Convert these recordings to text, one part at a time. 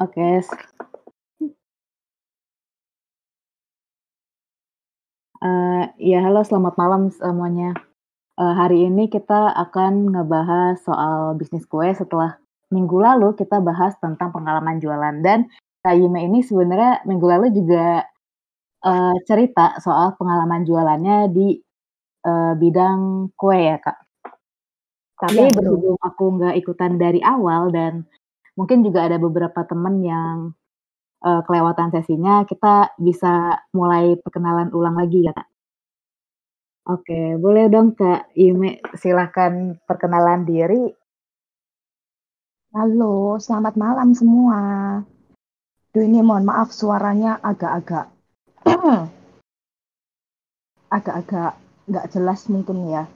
Oke. Uh, ya halo selamat malam semuanya. Uh, hari ini kita akan ngebahas soal bisnis kue setelah minggu lalu kita bahas tentang pengalaman jualan dan Kak Yime ini sebenarnya minggu lalu juga uh, cerita soal pengalaman jualannya di uh, bidang kue ya Kak. Tapi ya, berhubung aku nggak ikutan dari awal dan mungkin juga ada beberapa teman yang uh, kelewatan sesinya, kita bisa mulai perkenalan ulang lagi ya, Kak? Oke, boleh dong Kak Yume silahkan perkenalan diri. Halo, selamat malam semua. Duh ini mohon maaf suaranya agak-agak agak-agak nggak jelas mungkin ya.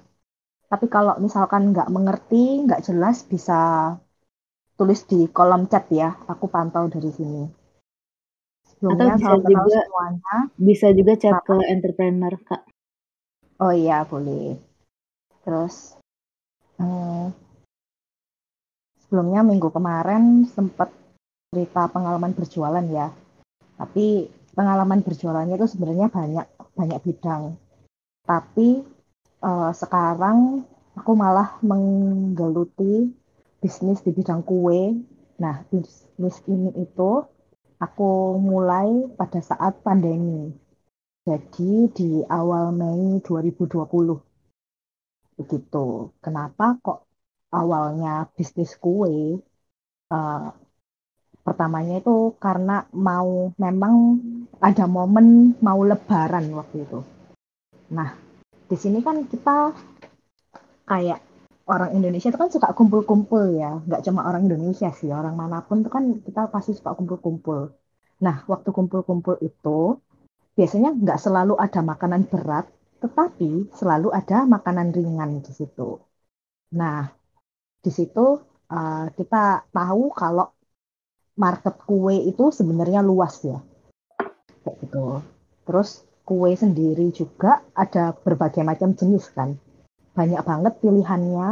Tapi kalau misalkan nggak mengerti, nggak jelas bisa tulis di kolom chat ya. Aku pantau dari sini. Sebelumnya, Atau bisa juga semuanya. Bisa juga chat ke entrepreneur kak. Oh iya boleh. Terus hmm, sebelumnya minggu kemarin sempat cerita pengalaman berjualan ya. Tapi pengalaman berjualannya itu sebenarnya banyak banyak bidang. Tapi uh, sekarang aku malah menggeluti bisnis di bidang kue. Nah, bisnis ini itu aku mulai pada saat pandemi. Jadi di awal Mei 2020. Begitu. Kenapa kok awalnya bisnis kue? Uh, pertamanya itu karena mau memang ada momen mau lebaran waktu itu. Nah, di sini kan kita kayak orang Indonesia itu kan suka kumpul-kumpul ya, nggak cuma orang Indonesia sih, orang mana pun itu kan kita pasti suka kumpul-kumpul. Nah, waktu kumpul-kumpul itu biasanya nggak selalu ada makanan berat, tetapi selalu ada makanan ringan di situ. Nah, di situ uh, kita tahu kalau market kue itu sebenarnya luas ya, kayak gitu. Terus kue sendiri juga ada berbagai macam jenis kan. Banyak banget pilihannya,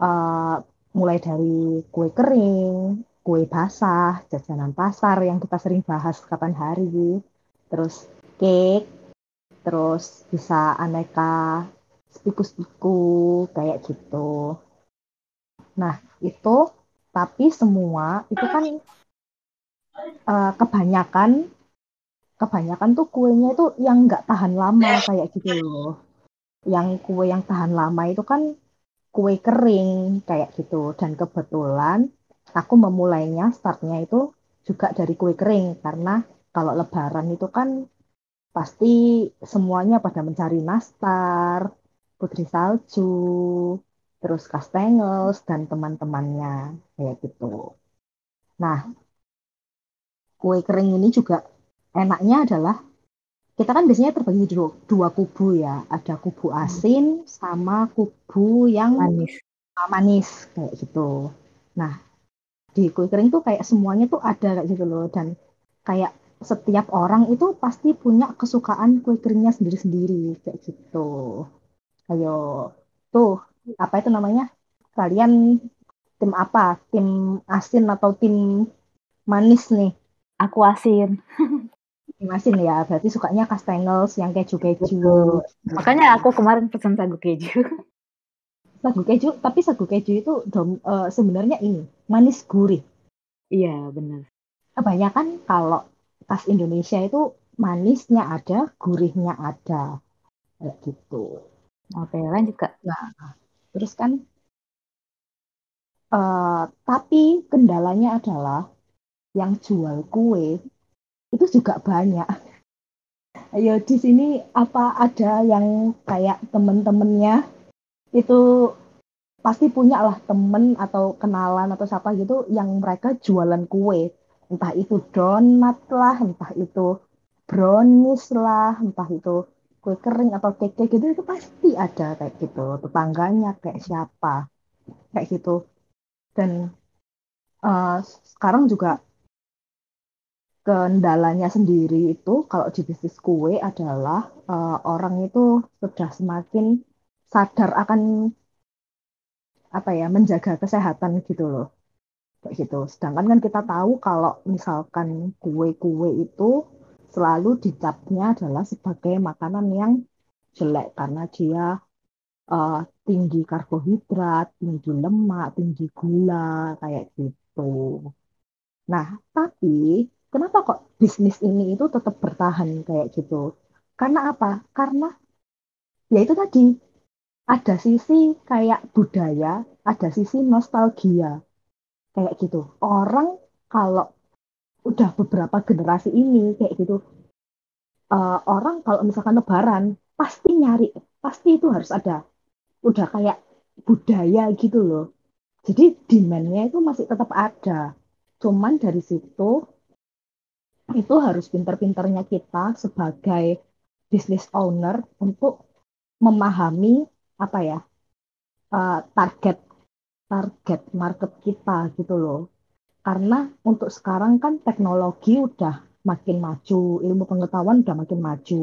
uh, mulai dari kue kering, kue basah, jajanan pasar yang kita sering bahas kapan hari, terus cake, terus bisa aneka spiku-spiku kayak gitu. Nah, itu tapi semua itu kan uh, kebanyakan kebanyakan tuh kuenya itu yang nggak tahan lama kayak gitu loh. Yang kue yang tahan lama itu kan kue kering kayak gitu. Dan kebetulan aku memulainya startnya itu juga dari kue kering karena kalau lebaran itu kan pasti semuanya pada mencari nastar, putri salju, terus kastengels dan teman-temannya kayak gitu. Nah, kue kering ini juga enaknya adalah kita kan biasanya terbagi dua, dua kubu ya, ada kubu hmm. asin sama kubu yang manis, manis kayak gitu. Nah di kue kering tuh kayak semuanya tuh ada kayak gitu loh dan kayak setiap orang itu pasti punya kesukaan kue keringnya sendiri-sendiri kayak gitu. Ayo tuh apa itu namanya? Kalian tim apa? Tim asin atau tim manis nih? Aku asin. Masin ya, berarti sukanya kastengels yang keju-keju. Makanya aku kemarin pesan sagu keju. Sagu keju, tapi sagu keju itu dom, uh, sebenarnya ini manis gurih. Iya, benar. Kebanyakan kalau khas Indonesia itu manisnya ada, gurihnya ada. Kayak gitu. Oke, lanjut Kak. Nah, terus kan uh, tapi kendalanya adalah yang jual kue itu juga banyak. Ayo di sini apa ada yang kayak temen-temennya itu pasti punya lah temen atau kenalan atau siapa gitu yang mereka jualan kue. Entah itu donat lah, entah itu brownies lah, entah itu kue kering atau cake gitu itu pasti ada kayak gitu. Tetangganya kayak siapa kayak gitu. Dan uh, sekarang juga kendalanya sendiri itu kalau di bisnis kue adalah uh, orang itu sudah semakin sadar akan apa ya menjaga kesehatan gitu loh. kayak gitu. Sedangkan kan kita tahu kalau misalkan kue-kue itu selalu dicapnya adalah sebagai makanan yang jelek karena dia uh, tinggi karbohidrat, tinggi lemak, tinggi gula kayak gitu. Nah, tapi kenapa kok bisnis ini itu tetap bertahan kayak gitu? Karena apa? Karena ya itu tadi ada sisi kayak budaya, ada sisi nostalgia kayak gitu. Orang kalau udah beberapa generasi ini kayak gitu, uh, orang kalau misalkan lebaran pasti nyari, pasti itu harus ada. Udah kayak budaya gitu loh. Jadi demand-nya itu masih tetap ada. Cuman dari situ itu harus pinter-pinternya kita sebagai business owner untuk memahami apa ya uh, target target market kita gitu loh. Karena untuk sekarang kan teknologi udah makin maju, ilmu pengetahuan udah makin maju.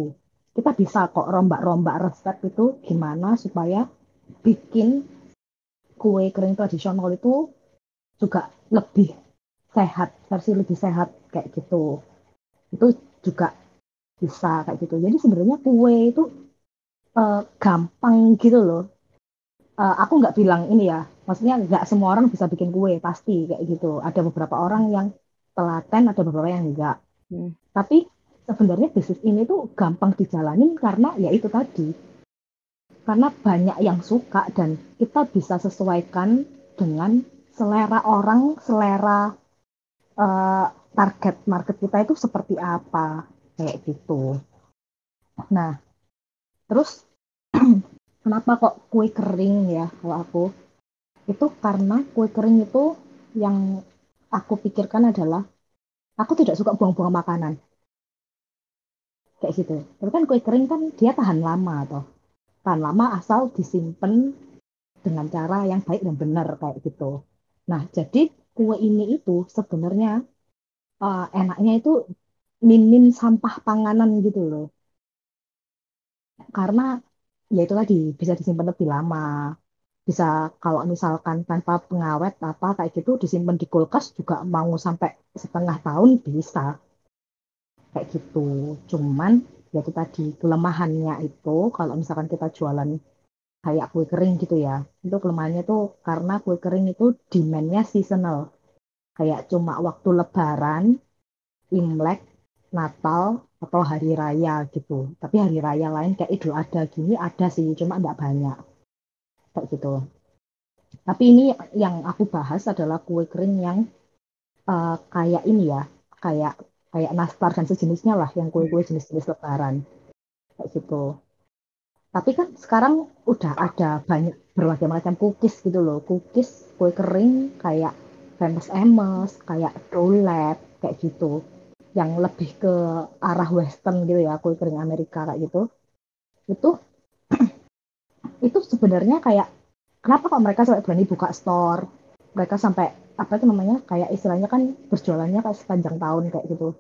Kita bisa kok rombak-rombak resep itu gimana supaya bikin kue kering tradisional itu juga lebih sehat, versi lebih sehat kayak gitu. Itu juga bisa kayak gitu. Jadi sebenarnya kue itu uh, gampang gitu loh. Uh, aku nggak bilang ini ya, maksudnya nggak semua orang bisa bikin kue pasti kayak gitu ada beberapa orang yang telaten ada beberapa yang enggak hmm. tapi sebenarnya bisnis ini tuh gampang dijalanin karena ya itu tadi karena banyak yang suka dan kita bisa sesuaikan dengan selera orang selera uh, target market kita itu seperti apa kayak gitu. Nah terus kenapa kok kue kering ya kalau aku? Itu karena kue kering itu yang aku pikirkan adalah aku tidak suka buang-buang makanan. Kayak gitu. Tapi kan kue kering kan dia tahan lama atau tahan lama asal disimpan dengan cara yang baik dan benar kayak gitu. Nah jadi kue ini itu sebenarnya uh, enaknya itu minim sampah panganan gitu loh. Karena ya itu tadi bisa disimpan lebih lama. Bisa kalau misalkan tanpa pengawet apa kayak gitu disimpan di kulkas juga mau sampai setengah tahun bisa. Kayak gitu. Cuman ya itu tadi kelemahannya itu kalau misalkan kita jualan kayak kue kering gitu ya itu kelemahannya tuh karena kue kering itu demandnya seasonal kayak cuma waktu lebaran imlek natal atau hari raya gitu. Tapi hari raya lain kayak idul adha gini ada sih cuma enggak banyak. Kayak gitu. Tapi ini yang aku bahas adalah kue kering yang uh, kayak ini ya, kayak kayak nastar dan sejenisnya lah, yang kue-kue jenis-jenis lebaran. Kayak gitu. Tapi kan sekarang udah ada banyak berbagai macam cookies gitu loh, cookies kue kering kayak famous Amos, kayak donut kayak gitu, yang lebih ke arah western gitu ya, kue kering Amerika kayak gitu. Itu itu sebenarnya kayak kenapa kok mereka sampai berani buka store? Mereka sampai apa itu namanya kayak istilahnya kan berjualannya kayak sepanjang tahun kayak gitu.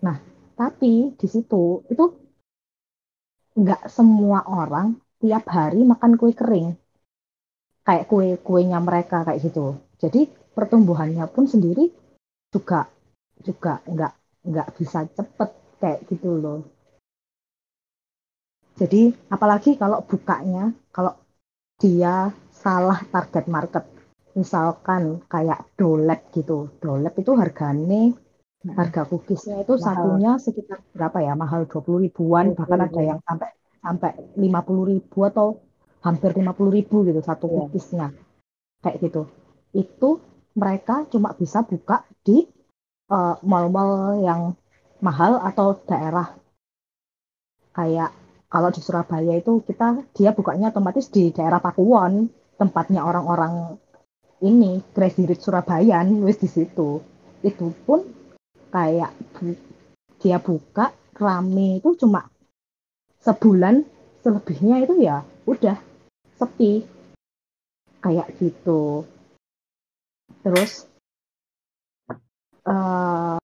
Nah tapi di situ itu nggak semua orang tiap hari makan kue kering. Kayak kue kuenya mereka kayak gitu jadi pertumbuhannya pun sendiri juga juga nggak nggak bisa cepet kayak gitu loh. Jadi apalagi kalau bukanya, kalau dia salah target market, misalkan kayak dolet gitu, dolet itu harganya harga cookiesnya itu mahal. satunya sekitar berapa ya? Mahal dua puluh ribuan bahkan ada yang sampai sampai lima puluh ribu atau hampir lima puluh ribu gitu satu yeah. cookiesnya. Kayak gitu itu mereka cuma bisa buka di uh, mall-mall yang mahal atau daerah. Kayak kalau di Surabaya itu kita dia bukanya otomatis di daerah Pakuwon tempatnya orang-orang ini Crazy Rich Surabaya wis di situ. Itu pun kayak bu, dia buka rame itu cuma sebulan selebihnya itu ya udah sepi. Kayak gitu terus uh,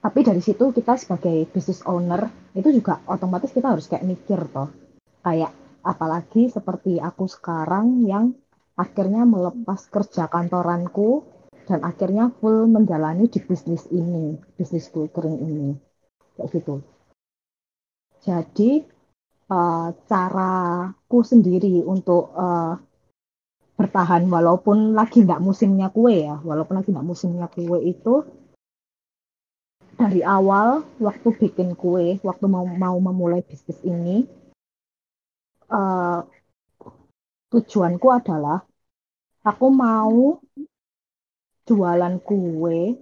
tapi dari situ kita sebagai business owner itu juga otomatis kita harus kayak mikir toh kayak apalagi seperti aku sekarang yang akhirnya melepas kerja kantoranku dan akhirnya full menjalani di bisnis ini, bisnis kue kering ini. Kayak gitu. Jadi uh, caraku sendiri untuk uh, bertahan walaupun lagi nggak musimnya kue ya, walaupun lagi nggak musimnya kue itu dari awal waktu bikin kue, waktu mau mau memulai bisnis ini, uh, tujuanku adalah aku mau jualan kue,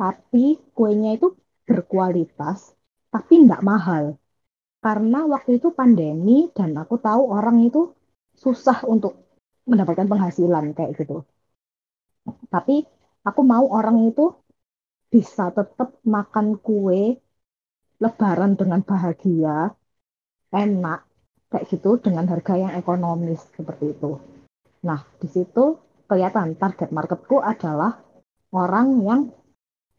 tapi kuenya itu berkualitas, tapi nggak mahal. Karena waktu itu pandemi dan aku tahu orang itu susah untuk mendapatkan penghasilan kayak gitu. Tapi aku mau orang itu bisa tetap makan kue lebaran dengan bahagia, enak, kayak gitu dengan harga yang ekonomis seperti itu. Nah, di situ kelihatan target marketku adalah orang yang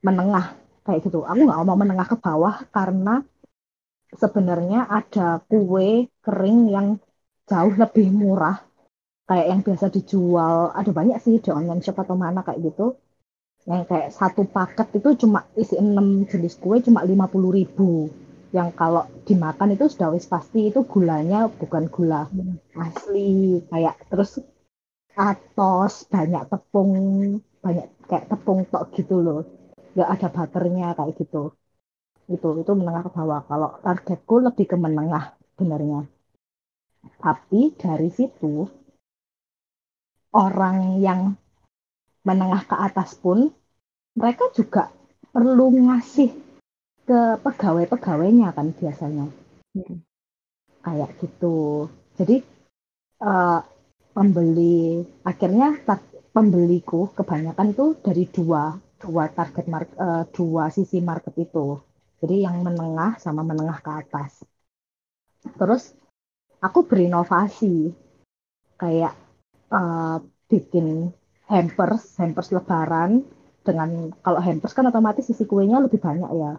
menengah kayak gitu. Aku nggak mau menengah ke bawah karena sebenarnya ada kue kering yang jauh lebih murah kayak yang biasa dijual. Ada banyak sih di online shop atau mana kayak gitu. Yang kayak satu paket itu cuma isi enam jenis kue cuma lima puluh ribu. Yang kalau dimakan itu sudah wis pasti itu gulanya bukan gula asli kayak terus atos banyak tepung banyak kayak tepung tok gitu loh. Nggak ada butternya kayak gitu. Itu itu menengah ke bawah. Kalau targetku lebih ke menengah sebenarnya tapi dari situ orang yang menengah ke atas pun mereka juga perlu ngasih ke pegawai-pegawainya kan biasanya. Hmm. kayak gitu. Jadi uh, pembeli akhirnya pembeliku kebanyakan itu dari dua dua target market uh, dua sisi market itu. Jadi yang menengah sama menengah ke atas. Terus aku berinovasi. Kayak uh, bikin hampers, hampers lebaran dengan kalau hampers kan otomatis sisi kuenya lebih banyak ya.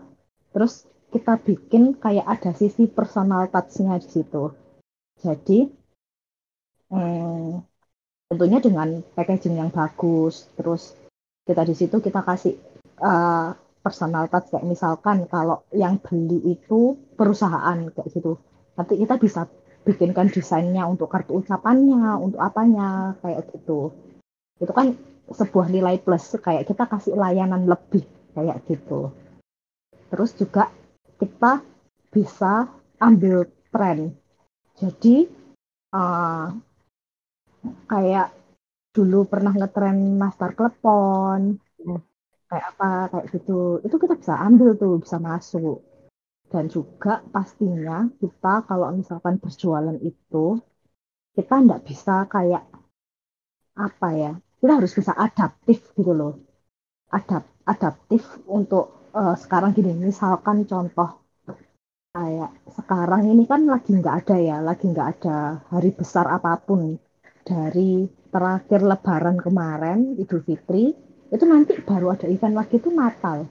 Terus kita bikin kayak ada sisi personal touch-nya di situ. Jadi hmm, tentunya dengan packaging yang bagus, terus kita di situ kita kasih uh, personal touch kayak misalkan kalau yang beli itu perusahaan kayak gitu. Nanti kita bisa bikinkan desainnya untuk kartu ucapannya, untuk apanya kayak gitu. Itu kan sebuah nilai plus kayak kita kasih layanan lebih kayak gitu. Terus juga kita bisa ambil tren. Jadi uh, kayak dulu pernah ngetren nastar klepon kayak apa kayak gitu. Itu kita bisa ambil tuh bisa masuk dan juga pastinya kita kalau misalkan berjualan itu kita nggak bisa kayak apa ya kita harus bisa adaptif gitu loh. Adap, adaptif untuk uh, sekarang gini misalkan contoh kayak sekarang ini kan lagi nggak ada ya lagi nggak ada hari besar apa pun. Dari terakhir lebaran kemarin Idul Fitri itu nanti baru ada event lagi itu Natal.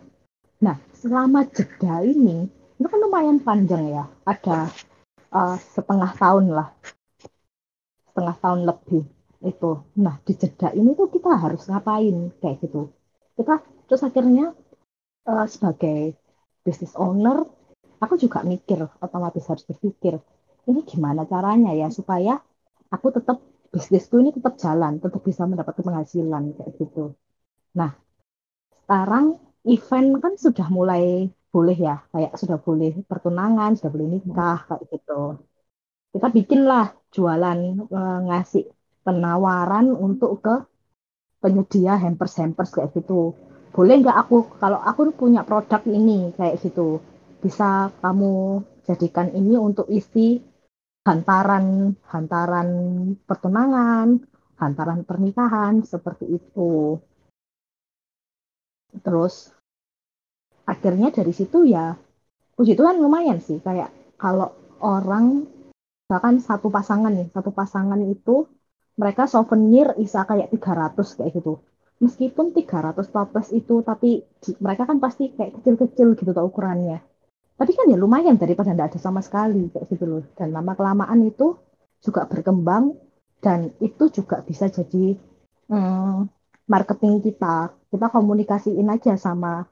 Nah selama jeda ini itu kan lumayan panjang ya. Ada uh, setengah tahun lah. Setengah tahun lebih itu. Nah di jeda ini tuh kita harus ngapain? Kayak gitu. Kita terus akhirnya uh, sebagai business owner aku juga mikir otomatis harus berpikir ini gimana caranya ya supaya aku tetap bisnisku ini tetap jalan tetap bisa mendapatkan penghasilan kayak gitu. Nah sekarang event kan sudah mulai boleh ya kayak sudah boleh pertunangan sudah boleh nikah kayak gitu kita bikinlah jualan uh, ngasih penawaran untuk ke penyedia hampers-hampers kayak gitu. Boleh nggak aku kalau aku punya produk ini kayak gitu, bisa kamu jadikan ini untuk isi hantaran hantaran pertunangan, hantaran pernikahan seperti itu. Terus akhirnya dari situ ya puji Tuhan lumayan sih. Kayak kalau orang bahkan satu pasangan nih, satu pasangan itu mereka souvenir bisa kayak 300 kayak gitu. Meskipun 300 toples itu tapi mereka kan pasti kayak kecil-kecil gitu tuh ukurannya. Tapi kan ya lumayan daripada tidak ada sama sekali kayak gitu loh. Dan lama kelamaan itu juga berkembang dan itu juga bisa jadi hmm, marketing kita. Kita komunikasiin aja sama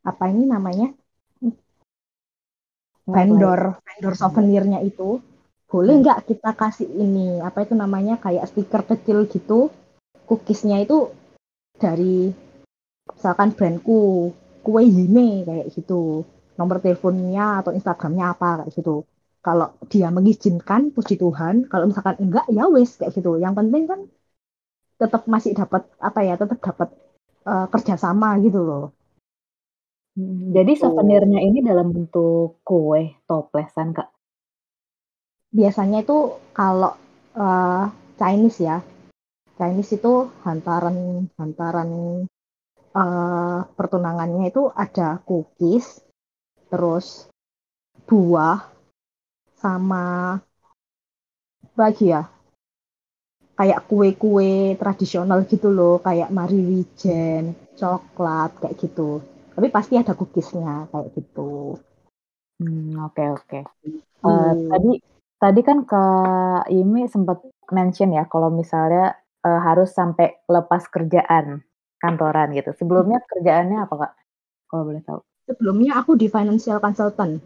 apa ini namanya? Vendor. vendor souvenirnya itu. Boleh hmm. nggak kita kasih ini apa itu namanya kayak stiker kecil gitu? Cookiesnya itu dari misalkan brandku kue Yime kayak gitu. Nomor teleponnya atau Instagramnya apa kayak gitu. Kalau dia mengizinkan puji Tuhan. Kalau misalkan enggak ya wes kayak gitu. Yang penting kan tetap masih dapat apa ya tetap dapat uh, kerjasama gitu loh hmm, jadi gitu. souvenirnya ini dalam bentuk kue toplesan kak? Biasanya itu kalau uh, Chinese ya. Chinese itu hantaran hantaran uh, pertunangannya itu ada cookies terus buah sama lagi ya kayak kue-kue tradisional gitu loh kayak Mari Wijen, coklat kayak gitu tapi pasti ada cookiesnya kayak gitu. Hmm, oke okay, oke. Okay. uh, eh, tadi tadi kan ke Imi sempat mention ya kalau misalnya uh, harus sampai lepas kerjaan kantoran gitu. Sebelumnya kerjaannya apa kak? Kalau boleh tahu. Sebelumnya aku di financial consultant.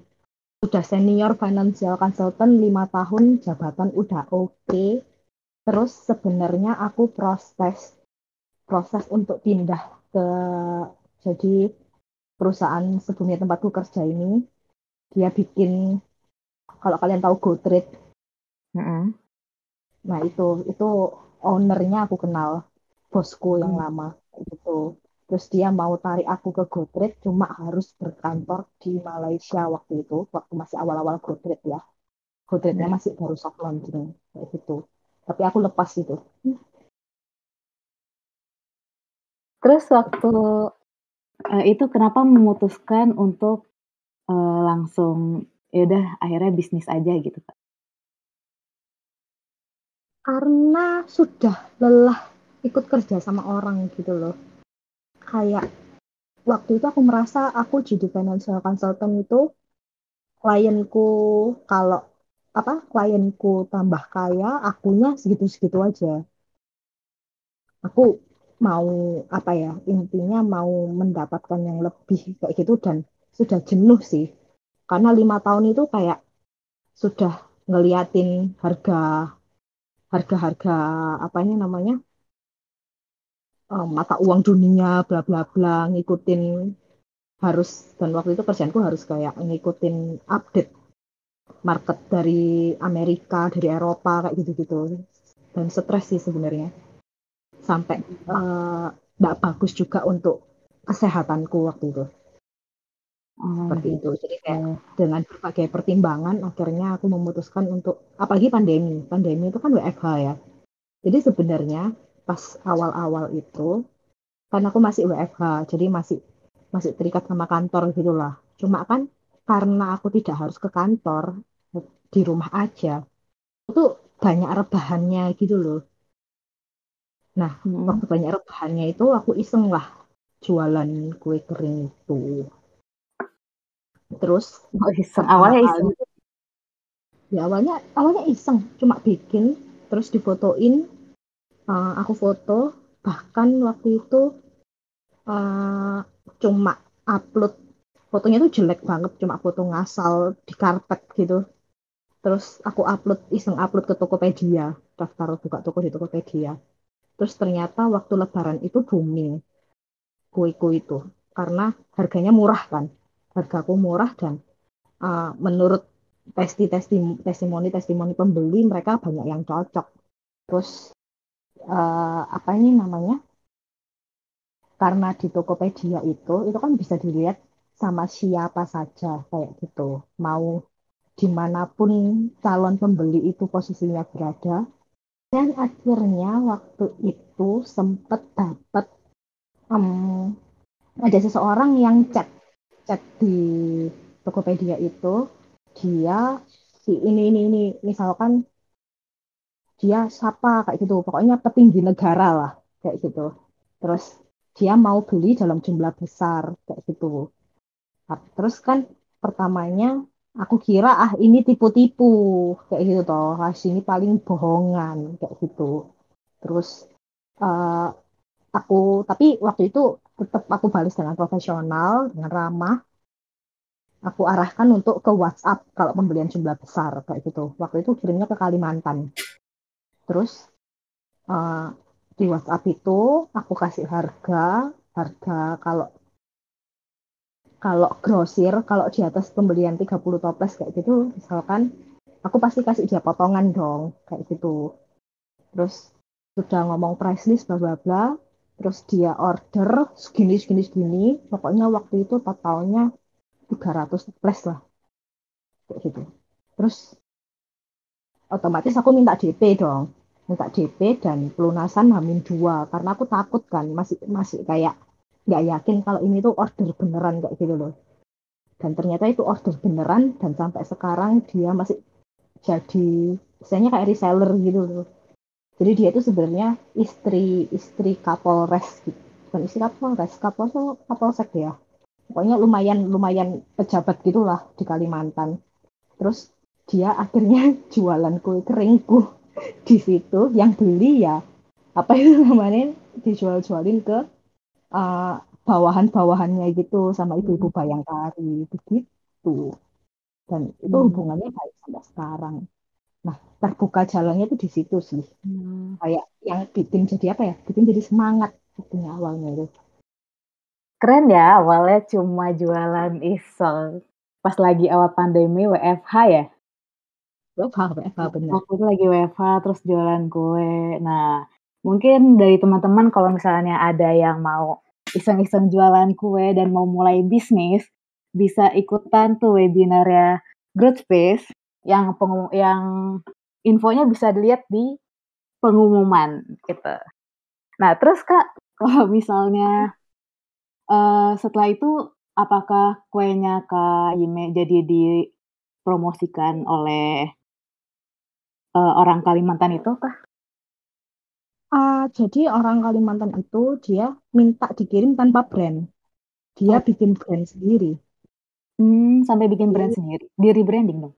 Udah senior financial consultant lima tahun jabatan udah oke. Okay. terus sebenarnya aku proses proses untuk pindah ke jadi perusahaan sebelumnya tempatku kerja ini dia bikin kalau kalian tahu GoTrade mm -hmm. nah itu itu ownernya aku kenal bosku yang mm. lama gitu terus dia mau tarik aku ke GoTrade cuma harus berkantor di Malaysia waktu itu waktu masih awal-awal GoTrade ya GoTrade-nya hmm. masih baru soft launching kayak gitu tapi aku lepas itu terus waktu uh, itu kenapa memutuskan untuk uh, langsung ya udah akhirnya bisnis aja gitu Kak? Karena sudah lelah ikut kerja sama orang gitu loh kayak waktu itu aku merasa aku jadi financial consultant itu klienku kalau apa klienku tambah kaya akunya segitu-segitu aja aku mau apa ya intinya mau mendapatkan yang lebih kayak gitu dan sudah jenuh sih. Karena lima tahun itu kayak sudah ngeliatin harga harga-harga apanya namanya um, mata uang dunia bla bla bla ngikutin harus dan waktu itu kerjaanku harus kayak ngikutin update market dari Amerika dari Eropa kayak gitu-gitu. Dan stres sih sebenarnya sampai nggak uh, bagus juga untuk kesehatanku waktu itu. Oh, seperti itu. Jadi kayak oh. dengan berbagai pertimbangan akhirnya aku memutuskan untuk apalagi pandemi. Pandemi itu kan WFH ya. Jadi sebenarnya pas awal-awal itu karena aku masih WFH jadi masih masih terikat sama kantor gitulah cuma kan karena aku tidak harus ke kantor di rumah aja itu banyak rebahannya gitu loh nah hmm. waktu banyak rebahannya itu aku iseng lah jualan kue kering itu. Terus oh, iseng. awalnya iseng. Ya awalnya awalnya iseng. Cuma bikin terus difotoin uh, aku foto. Bahkan waktu itu uh, cuma upload. Fotonya tuh jelek banget. Cuma foto ngasal di karpet gitu. Terus aku upload iseng upload ke Tokopedia. Daftar buka toko di Tokopedia terus ternyata waktu lebaran itu booming kue-kue itu. Karena harganya murah kan. Hargaku murah dan uh, menurut testi testimoni testimoni pembeli mereka banyak yang cocok. Terus uh, apa ini namanya? Karena di Tokopedia itu itu kan bisa dilihat sama siapa saja kayak gitu. Mau di mana pun calon pembeli itu posisinya berada dan akhirnya waktu itu sempat dapat um, ada seseorang yang chat chat di Tokopedia itu. Dia si ini ini ini misalkan dia siapa kayak gitu. Pokoknya petinggi negara lah kayak gitu. Terus dia mau beli dalam jumlah besar kayak gitu. Nah, terus kan pertamanya aku kira ah ini tipu-tipu. Kayak gitu toh. Ah ini paling bohongan. Kayak gitu. Terus uh, aku tapi waktu itu tetap aku balas dengan profesional dengan ramah. Aku arahkan untuk ke WhatsApp kalau pembelian jumlah besar kayak gitu. Waktu itu kirimnya ke Kalimantan. Terus uh, di WhatsApp itu aku kasih harga harga kalau kalau grosir kalau di atas pembelian 30 toples kayak gitu misalkan aku pasti kasih dia potongan dong kayak gitu. Terus sudah ngomong price list bla bla bla. Terus dia order segini segini segini. Pokoknya waktu itu totalnya 300 toples lah. Kayak gitu. Terus otomatis aku minta DP dong. Minta DP dan pelunasan hamin dua. Karena aku takut kan masih masih kayak nggak yakin kalau ini tuh order beneran kayak gitu loh. Dan ternyata itu order beneran dan sampai sekarang dia masih jadi misalnya kayak reseller gitu loh. Jadi dia itu sebenarnya istri istri Kapolres gitu. Bukan istri Kapolres Kapolres Kapolsek ya. Pokoknya lumayan lumayan pejabat gitulah di Kalimantan. Terus dia akhirnya jualan kue keringku di situ. Yang beli ya apa itu namanya? Dijual-jualin ke uh, bawahan-bawahannya gitu sama ibu-ibu hmm. bayangkari begitu. Dan itu hmm. hubungannya baik sampai sekarang. Nah terbuka jalannya itu di situ sih. Hmm. kayak yang bikin jadi apa ya? Bikin jadi semangat sebetulnya awalnya itu. Keren ya awalnya cuma jualan iseng pas lagi awal pandemi WFH ya? WFH WFH benar. Waktu itu lagi WFH terus jualan kue. Nah mungkin dari teman-teman kalau misalnya ada yang mau iseng-iseng jualan kue dan mau mulai bisnis, bisa ikutan tuh webinarnya Growth Space yang pengum yang infonya bisa dilihat di pengumuman gitu. Nah, terus Kak, kalau misalnya uh, setelah itu apakah kuenya Kak Yime jadi dipromosikan oleh uh, orang Kalimantan itu kah? Uh, jadi orang Kalimantan itu dia minta dikirim tanpa brand. Dia oh. bikin brand sendiri. Hmm, sampai bikin brand sendiri. Di rebranding dong.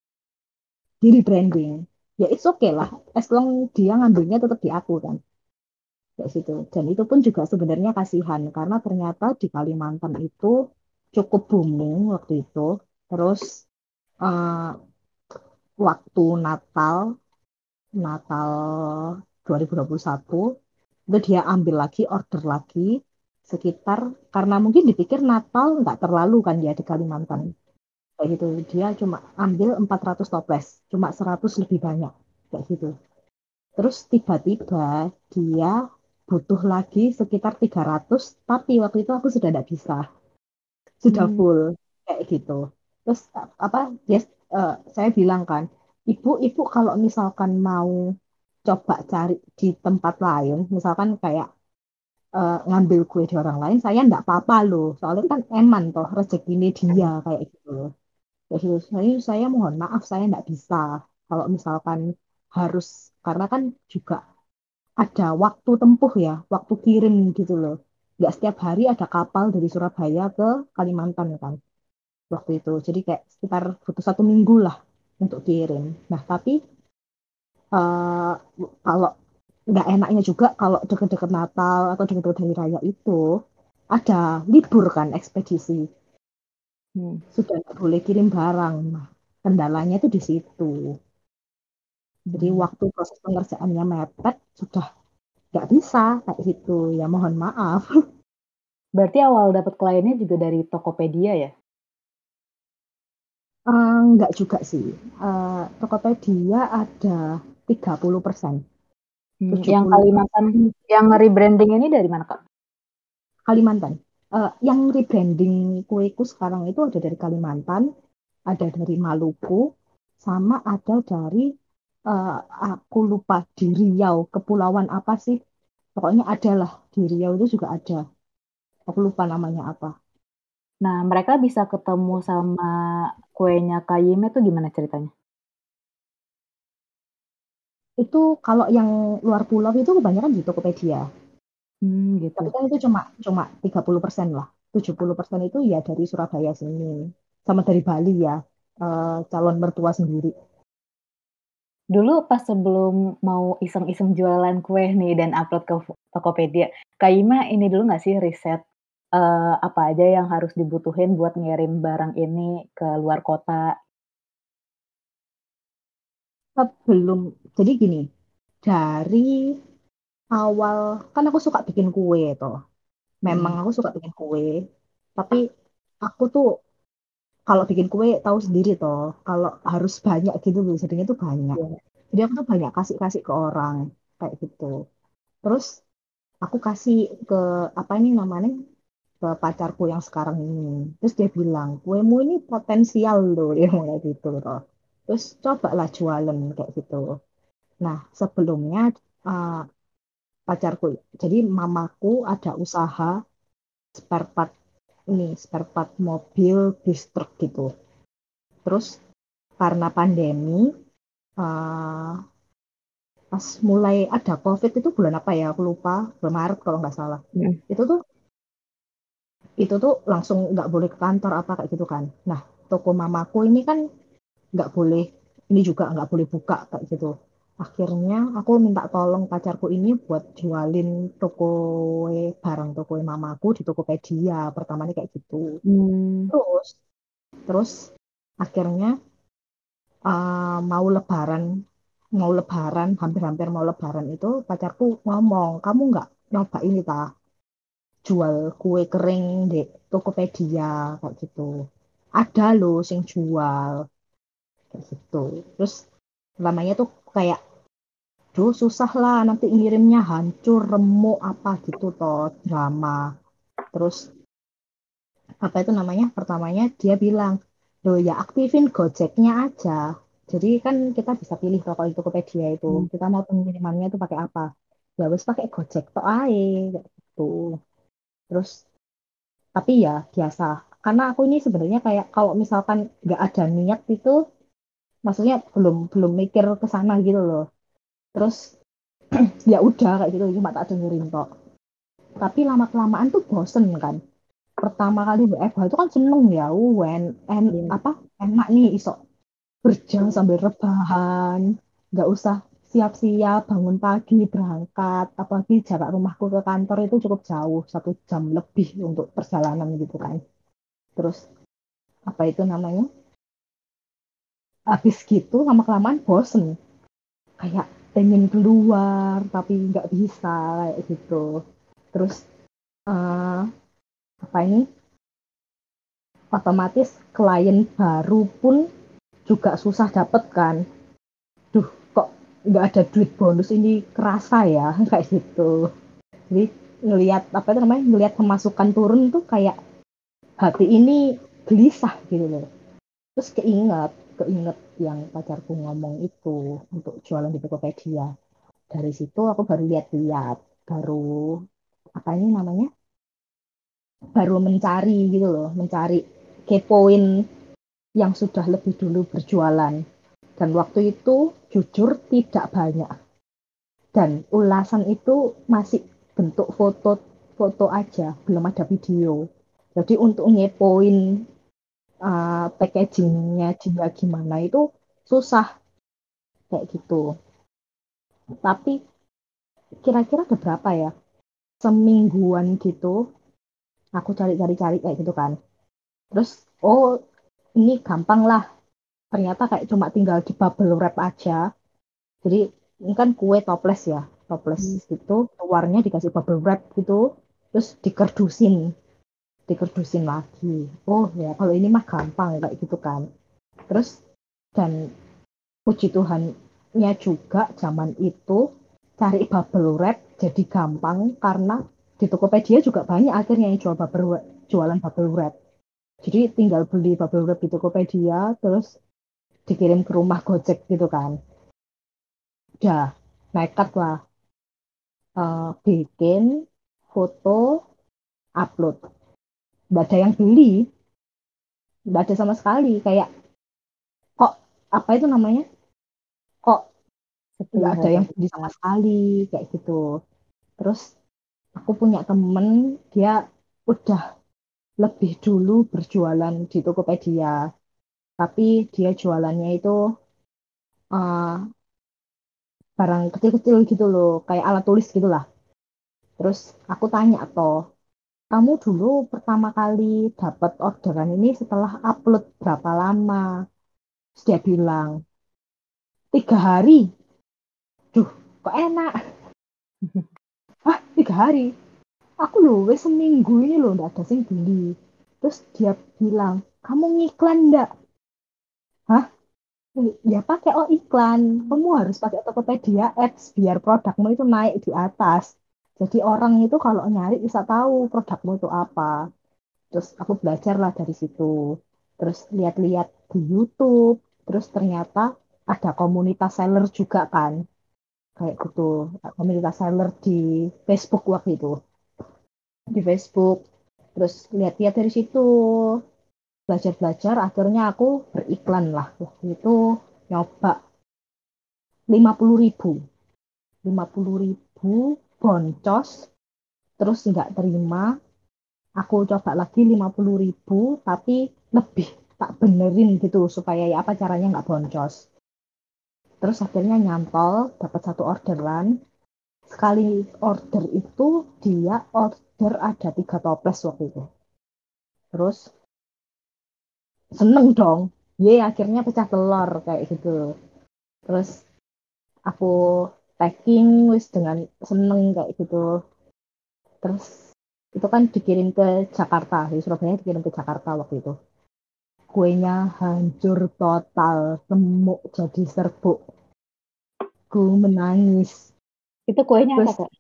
Di rebranding. Ya it's okay lah. As long dia ngambilnya tetap di aku kan. Kayak situ. Dan itu pun juga sebenarnya kasihan karena ternyata di Kalimantan itu cukup booming waktu itu. Terus uh, waktu Natal Natal 2021 itu dia ambil lagi order lagi sekitar karena mungkin dipikir Natal nggak terlalu kan ya di Kalimantan. Kayak gitu dia cuma ambil 400 toples cuma 100 lebih banyak kayak gitu. Terus tiba-tiba dia butuh lagi sekitar 300 tapi waktu itu aku sudah tidak bisa. Sudah hmm. full kayak gitu. Terus apa yes, uh, saya bilang kan ibu ibu kalau misalkan mau coba cari di tempat lain, misalkan kayak uh, ngambil kue di orang lain, saya enggak apa-apa loh. Soalnya kan eman toh rezeki ini dia kayak gitu loh. Jadi saya, saya mohon maaf saya enggak bisa. Kalau misalkan harus karena kan juga ada waktu tempuh ya, waktu kirim gitu loh. Enggak setiap hari ada kapal dari Surabaya ke Kalimantan kan. Waktu itu. Jadi kayak sekitar butuh satu minggu lah untuk kirim. Nah, tapi uh, kalau nggak enaknya juga kalau deket-deket Natal atau deket-deket hari raya itu ada libur kan ekspedisi hmm. sudah nggak boleh kirim barang nah, kendalanya itu di situ jadi hmm. waktu proses pengerjaannya mepet sudah nggak bisa kayak gitu ya mohon maaf berarti awal dapat kliennya juga dari Tokopedia ya Uh, enggak juga sih. Uh, Tokopedia ada 30 persen. Hmm, yang Kalimantan, yang rebranding ini dari mana kak? Kalimantan. Uh, yang rebranding kueku sekarang itu ada dari Kalimantan, ada dari Maluku, sama ada dari uh, aku lupa di Riau, kepulauan apa sih? Pokoknya ada lah di Riau itu juga ada. Aku lupa namanya apa. Nah, mereka bisa ketemu sama kuenya Kayime tuh gimana ceritanya? Itu kalau yang luar pulau itu kebanyakan di Tokopedia. Hmm, gitu. Tapi kan itu cuma cuma 30% lah. 70% itu ya dari Surabaya sini. Sama dari Bali ya. uh, calon mertua sendiri. Dulu pas sebelum mau iseng-iseng jualan kue nih dan upload ke Tokopedia, Kak Ima ini dulu nggak sih riset, uh, apa aja yang harus dibutuhin buat ngirim barang ini ke luar kota? Sebelum jadi gini, dari awal kan aku suka bikin kue toh. Memang hmm. aku suka bikin kue, tapi aku tuh kalau bikin kue tahu sendiri toh kalau harus banyak gitu loh jadinya tuh banyak yeah. jadi aku tuh banyak kasih kasih ke orang kayak gitu terus aku kasih ke apa ini namanya ke pacarku yang sekarang ini terus dia bilang kuemu ini potensial loh dia mulai gitu loh terus coba lah jualan kayak gitu nah sebelumnya uh, pacarku jadi mamaku ada usaha spare part ini spare part mobil distrik gitu. Terus karena pandemi uh, pas mulai ada covid itu bulan apa ya aku lupa bulan Maret kalau nggak salah hmm. itu tuh itu tuh langsung nggak boleh ke kantor apa kayak gitu kan nah toko mamaku ini kan nggak boleh ini juga nggak boleh buka kayak gitu. Akhirnya aku minta tolong pacarku ini buat jualin toko barang toko mamaku di Tokopedia pertamanya kayak gitu. Hmm. terus terus akhirnya uh, mau lebaran mau lebaran hampir-hampir mau lebaran itu pacarku ngomong kamu nggak nyoba ini ta jual kue kering di Tokopedia kayak gitu. Ada loh sing jual kayak gitu. Terus lamanya tuh kayak duh susah lah nanti ngirimnya hancur remuk apa gitu toh drama. Terus apa itu namanya? Pertamanya dia bilang loh ya aktifin gojeknya aja. Jadi kan kita bisa pilih kalau di Tokopedia itu. Hmm. kita mau pengirimannya itu pakai apa? Ya harus pakai gojek toh ae gitu. Terus tapi ya biasa. Karena aku ini sebenarnya kayak kalau misalkan nggak ada niat itu maksudnya belum belum mikir ke sana gitu loh. Terus ya udah kayak gitu cuma tak dengerin kok. Tapi lama kelamaan tuh bosen kan. Pertama kali WFH itu kan seneng ya wen en hmm. apa enak nih iso berjalan sambil rebahan. Nggak usah siap-siap bangun pagi berangkat. Apalagi jarak rumahku ke kantor itu cukup jauh satu jam lebih untuk perjalanan gitu kan. Terus apa itu namanya habis gitu lama kelamaan bosen. Kayak pengen keluar tapi nggak bisa kayak gitu. Terus uh, apa ini? Otomatis klien baru pun juga susah dapet kan. Duh kok nggak ada duit bonus? Ini kerasa ya kayak gitu. Jadi ngelihat apa itu namanya? Ngelihat pemasukan turun tuh kayak hati ini gelisah gitu loh. Terus keinget keinget yang pacarku ngomong itu untuk jualan di Tokopedia. Dari situ aku baru lihat-lihat, baru apa ini namanya? Baru mencari gitu loh, mencari kepoin yang sudah lebih dulu berjualan. Dan waktu itu jujur tidak banyak. Dan ulasan itu masih bentuk foto foto aja, belum ada video. Jadi untuk ngepoin uh, packagingnya juga gimana itu susah kayak gitu. Tapi kira-kira ada berapa ya? Semingguan gitu, aku cari-cari-cari kayak gitu kan. Terus, oh ini gampang lah. Ternyata kayak cuma tinggal di bubble wrap aja. Jadi ini kan kue toples ya, toples hmm. gitu, luarnya dikasih bubble wrap gitu, terus dikerdusin dikerdusin lagi. Oh ya kalau ini mah gampang kayak gitu kan. Terus dan puji Tuhannya juga zaman itu cari bubble wrap jadi gampang karena di Tokopedia juga banyak akhirnya yang jual bubble jualan bubble wrap. Jadi tinggal beli bubble wrap di Tokopedia terus dikirim ke rumah Gojek gitu kan. Udah nekat lah uh, bikin foto upload nggak ada yang beli nggak ada sama sekali kayak kok apa itu namanya? Kok nggak ada yang beli sama sekali kayak gitu. Terus aku punya temen dia udah lebih dulu berjualan di Tokopedia tapi dia jualannya itu uh, barang kecil-kecil gitu loh kayak alat tulis gitulah. Terus aku tanya toh kamu dulu pertama kali dapat orderan ini setelah upload berapa lama? Terus dia bilang tiga hari. Duh kok enak? Ah tiga hari? Aku loh wes seminggu ini loh nggak ada sing beli. Terus dia bilang kamu ngiklan ndak? Hah? Ya pakai oh iklan. Kamu harus pakai Tokopedia Ads biar produkmu itu naik di atas jadi orang itu kalau nyari bisa tahu produkmu itu apa. Terus aku belajar lah dari situ. Terus lihat-lihat di YouTube. Terus ternyata ada komunitas seller juga kan. Kayak gitu. Komunitas seller di Facebook waktu itu. Di Facebook. Terus lihat-lihat dari situ. Belajar-belajar. Akhirnya aku beriklan lah. Waktu itu nyoba lima puluh ribu. Lima puluh ribu boncos terus nggak terima aku coba lagi lima puluh ribu tapi lebih tak benerin gitu supaya ya apa caranya nggak boncos terus akhirnya nyantol dapat satu orderan. Sekali order itu dia order ada tiga toples waktu itu. Terus seneng dong. Ye akhirnya pecah telur kayak gitu. Terus aku packing wis dengan seneng kayak gitu. Terus itu kan dikirim ke Jakarta di Surabaya dikirim ke Jakarta waktu itu. Kuenya hancur total semuk jadi serbuk. Ku menangis. Itu kuenya apa kak?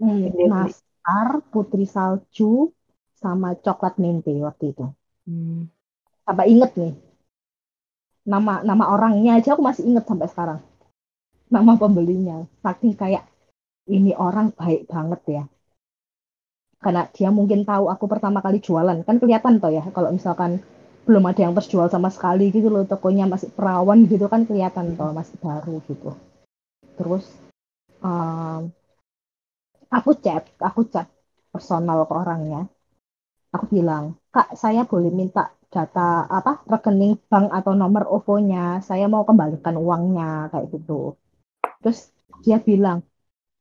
Hmm, nastar, putri salju, sama coklat mimpi waktu itu. Hmm. Sampai inget nih. Nama nama orangnya aja aku masih inget sampai sekarang nama pembelinya. Saking kayak ini orang baik banget ya. Karena dia mungkin tahu aku pertama kali jualan. Kan kelihatan toh ya kalau misalkan belum ada yang terjual sama sekali gitu loh tokonya masih perawan gitu kan kelihatan toh masih baru gitu. Terus um, aku chat aku chat personal ke orangnya. Aku bilang kak saya boleh minta data apa rekening bank atau nomor OVO-nya, saya mau kembalikan uangnya kayak gitu. Terus dia bilang,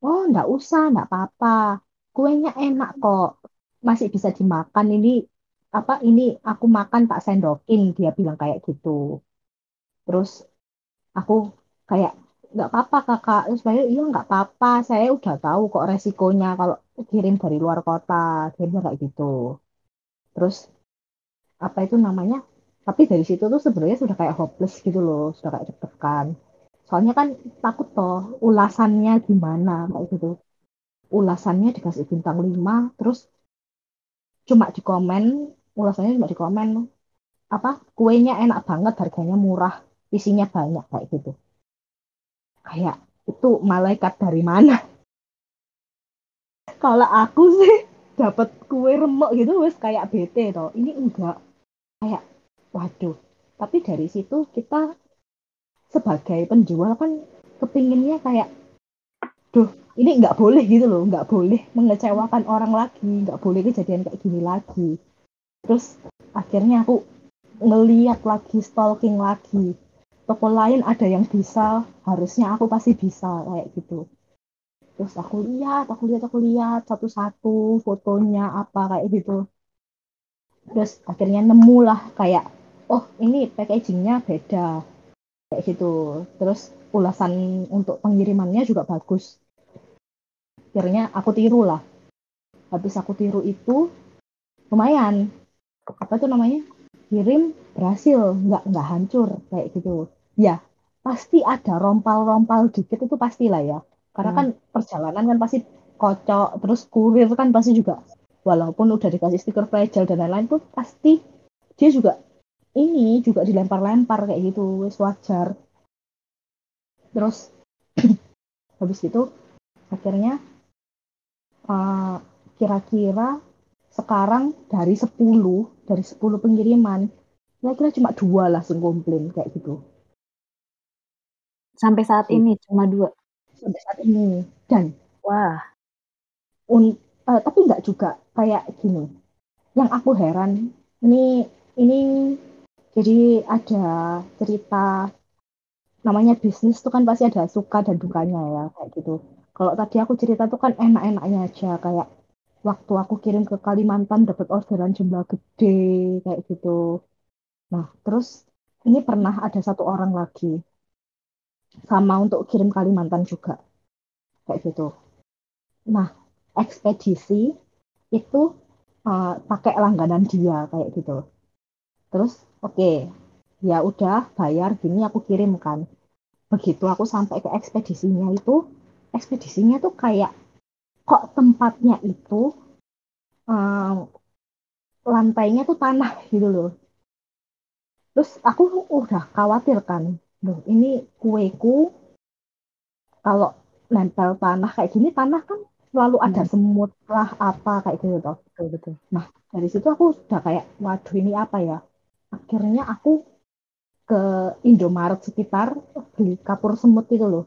oh nggak usah, nggak apa-apa, kuenya enak kok, masih bisa dimakan. Ini apa ini aku makan tak sendokin. Dia bilang kayak gitu. Terus aku kayak nggak apa-apa kakak. Terus saya iya nggak apa-apa. Saya udah tahu kok resikonya kalau kirim dari luar kota. Kirimnya kayak gitu. Terus apa itu namanya? Tapi dari situ tuh sebenarnya sudah kayak hopeless gitu loh. Sudah kayak deg-degan soalnya kan takut toh ulasannya gimana kayak gitu. Ulasannya dikasih bintang 5 terus cuma di komen ulasannya cuma di komen. Apa kuenya enak banget harganya murah isinya banyak kayak gitu. Kayak itu malaikat dari mana? Kalau aku sih dapat kue remuk gitu wes kayak bete toh. Ini enggak. Kayak waduh. Tapi dari situ kita sebagai penjual kan kepinginnya kayak duh ini nggak boleh gitu loh. Nggak boleh mengecewakan orang lagi. Nggak boleh kejadian kayak gini lagi. Terus akhirnya aku ngeliat lagi stalking lagi. Toko lain ada yang bisa harusnya aku pasti bisa kayak gitu. Terus aku lihat aku lihat aku lihat satu-satu fotonya apa kayak gitu. Terus akhirnya nemu lah kayak oh ini packagingnya beda kayak gitu. Terus ulasan untuk pengirimannya juga bagus. Akhirnya aku tiru lah. Habis aku tiru itu lumayan. Apa tuh namanya? Kirim berhasil. Nggak nggak hancur kayak gitu. Ya pasti ada rompal-rompal dikit itu pastilah ya. Karena hmm. kan perjalanan kan pasti kocok terus kurir kan pasti juga. Walaupun udah dikasih stiker fragile dan lain-lain tuh pasti dia juga ini juga dilempar-lempar kayak gitu wes wajar. Terus habis itu akhirnya uh, kira-kira sekarang dari 10 dari 10 pengiriman kira-kira cuma dua lah yang komplain kayak gitu. Sampai saat ini cuma dua? Sampai saat ini. Dan wah. un, uh, tapi nggak juga kayak gini. Yang aku heran ini ini jadi ada cerita namanya bisnis tuh kan pasti ada suka dan dukanya ya kayak gitu. Kalau tadi aku cerita tuh kan enak-enaknya aja kayak waktu aku kirim ke Kalimantan dapat orderan jumlah gede kayak gitu. Nah terus ini pernah ada satu orang lagi sama untuk kirim Kalimantan juga kayak gitu. Nah ekspedisi itu uh, pakai langganan dia kayak gitu. Terus oke. Okay, ya udah bayar gini aku kirimkan. Begitu aku sampai ke ekspedisinya itu ekspedisinya tuh kayak kok tempatnya itu um, lantainya tuh tanah gitu loh. Terus aku udah khawatir kan loh ini kueku kalau nempel tanah kayak gini tanah kan selalu ada hmm. semut lah apa kayak gitu toh. Betul betul. Nah dari situ aku udah kayak waduh ini apa ya akhirnya aku ke Indomaret sekitar beli kapur semut itu loh.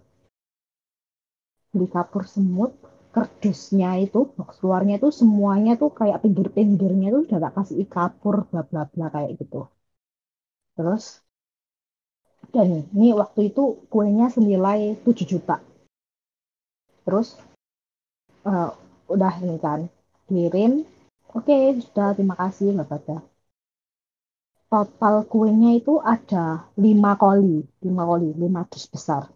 Beli kapur semut kerdusnya itu box luarnya itu semuanya tuh kayak pinggir-pinggirnya tuh udah tak kasih kapur bla bla bla kayak gitu. Terus dan ini waktu itu kuenya senilai 7 juta. Terus uh, udah ini kan kirim oke okay, sudah terima kasih nggak ada total kuenya itu ada lima koli lima koli lima dus besar.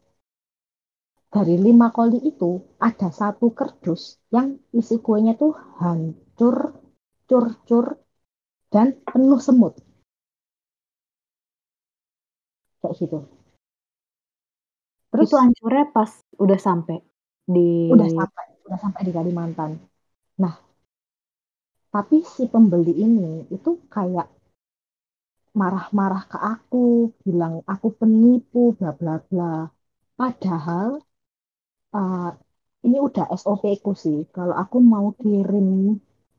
Dari lima koli itu ada satu kerdus yang isi kuenya tuh hancur cur-cur dan penuh semut. Kayak gitu. Terus itu hancurnya pas udah sampai di udah sampai udah sampai di Kalimantan. Nah tapi si pembeli ini itu kayak marah-marah ke aku bilang aku penipu bla bla bla padahal uh, ini udah SOP ku sih kalau aku mau kirim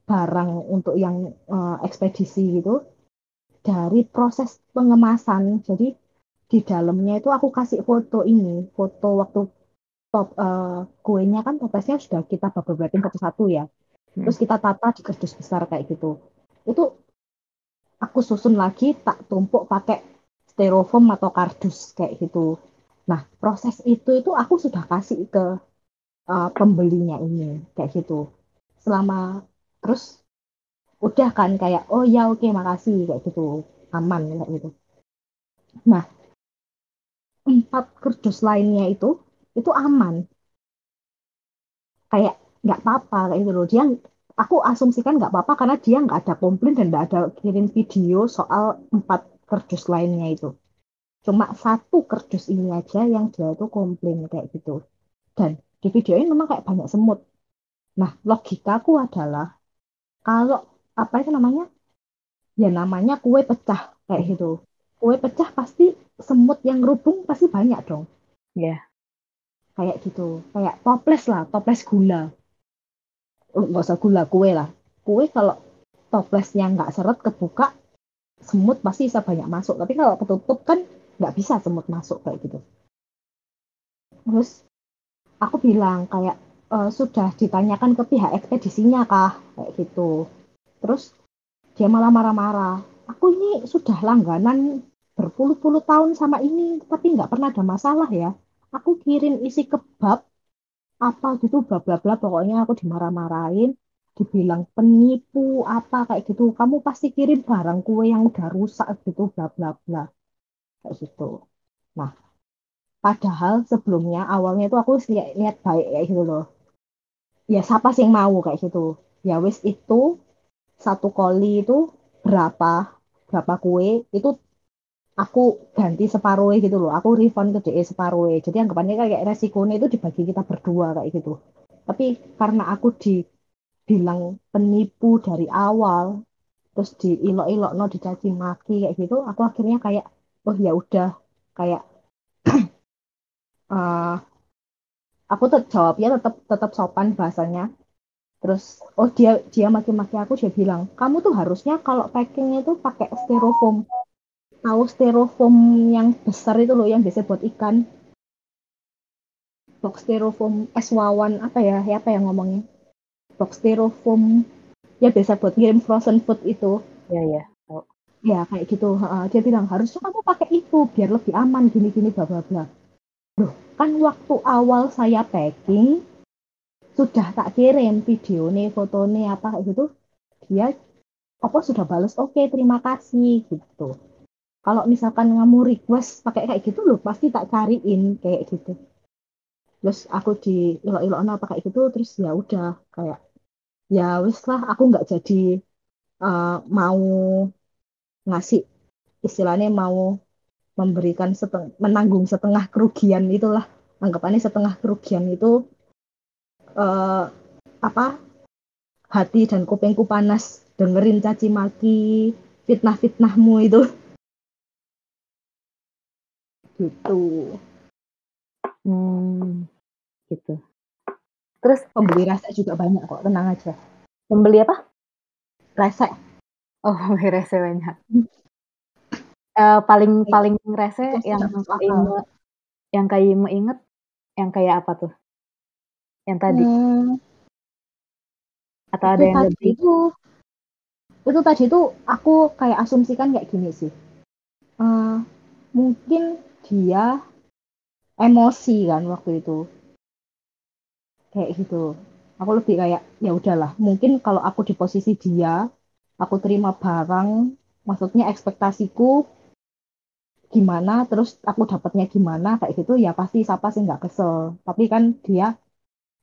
barang untuk yang uh, ekspedisi gitu dari proses pengemasan jadi di dalamnya itu aku kasih foto ini foto waktu top uh, kuenya kan toplesnya sudah kita bubble wrapping satu-satu ya. Hmm. Terus kita tata di kardus besar kayak gitu. Itu aku susun lagi tak tumpuk pakai styrofoam atau kardus kayak gitu. Nah, proses itu itu aku sudah kasih ke uh, pembelinya ini kayak gitu. Selama terus udah kan kayak oh ya oke okay, makasih kayak gitu aman kayak gitu. Nah, empat kardus lainnya itu itu aman kayak nggak apa-apa kayak gitu loh dia aku asumsikan nggak apa-apa karena dia nggak ada komplain dan nggak ada kirim video soal empat kerdus lainnya itu. Cuma satu kerdus ini aja yang dia itu komplain kayak gitu. Dan di video ini memang kayak banyak semut. Nah logikaku adalah kalau apa itu namanya? Ya namanya kue pecah kayak gitu. Kue pecah pasti semut yang rubung pasti banyak dong. Ya. Yeah kayak gitu. Kayak toples lah toples gula nggak usah gula kue lah. Kue kalau toplesnya nggak seret kebuka semut pasti bisa banyak masuk. Tapi kalau ketutup kan nggak bisa semut masuk kayak gitu. Terus aku bilang kayak e, sudah ditanyakan ke pihak ekspedisinya kah? Kayak gitu. Terus dia malah marah-marah. Aku ini sudah langganan berpuluh-puluh tahun sama ini tapi nggak pernah ada masalah ya. Aku kirim isi kebab apa gitu bla bla bla pokoknya aku dimarah-marahin dibilang penipu apa kayak gitu. Kamu pasti kirim barang kue yang udah rusak gitu bla bla bla. Kayak gitu. Nah padahal sebelumnya awalnya itu aku lihat, lihat baik kayak gitu loh. Ya siapa sih yang mau kayak gitu? Ya wis itu satu koli itu berapa berapa kue itu aku ganti separuh gitu loh. Aku refund ke DE separuh jadi anggapannya kayak resikonya itu dibagi kita berdua kayak gitu. Tapi karena aku dibilang penipu dari awal terus di ilok-ilok no dicaci maki kayak gitu aku akhirnya kayak oh ya udah. Kayak uh, aku tetap jawabnya tetap tetap sopan bahasanya. Terus oh dia dia maki-maki aku dia bilang kamu tuh harusnya kalau packingnya tuh pakai styrofoam tahu styrofoam yang besar itu loh yang biasa buat ikan. Box styrofoam es wawan apa ya ya apa yang ngomongnya? Box styrofoam ya biasa buat ngirim frozen food itu. Ya ya oh. ya kayak gitu. Dia bilang harusnya kamu pakai itu biar lebih aman gini gini bla bla bla. Loh kan waktu awal saya packing sudah tak kirim video nih foto nih apa kayak gitu dia apa sudah balas oke okay, terima kasih gitu kalau misalkan kamu request pakai kayak gitu loh pasti tak cariin kayak gitu. Terus aku di ilok-ilok apa kayak gitu terus ya udah kayak ya wis lah aku nggak jadi uh, mau ngasih istilahnya mau memberikan seteng menanggung setengah kerugian itulah. Anggapannya setengah kerugian itu uh, apa hati dan kupingku panas dengerin caci maki fitnah-fitnahmu itu gitu. Hmm, gitu. Terus pembeli rasa juga banyak kok tenang aja. Pembeli apa? Rasa oh pembeli rasa banyak. Uh, paling paling rese yang Imo, yang kayak mau inget yang kayak apa tuh? Yang tadi. Hmm. atau ada yang lebih? itu itu tadi itu aku kayak asumsikan kayak gini sih. Uh, mungkin dia emosi kan waktu itu. Kayak gitu. Aku lebih kayak ya udahlah mungkin kalau aku di posisi dia aku terima barang maksudnya ekspektasiku gimana terus aku dapatnya gimana kayak gitu ya pasti siapa sih nggak kesel. Tapi kan dia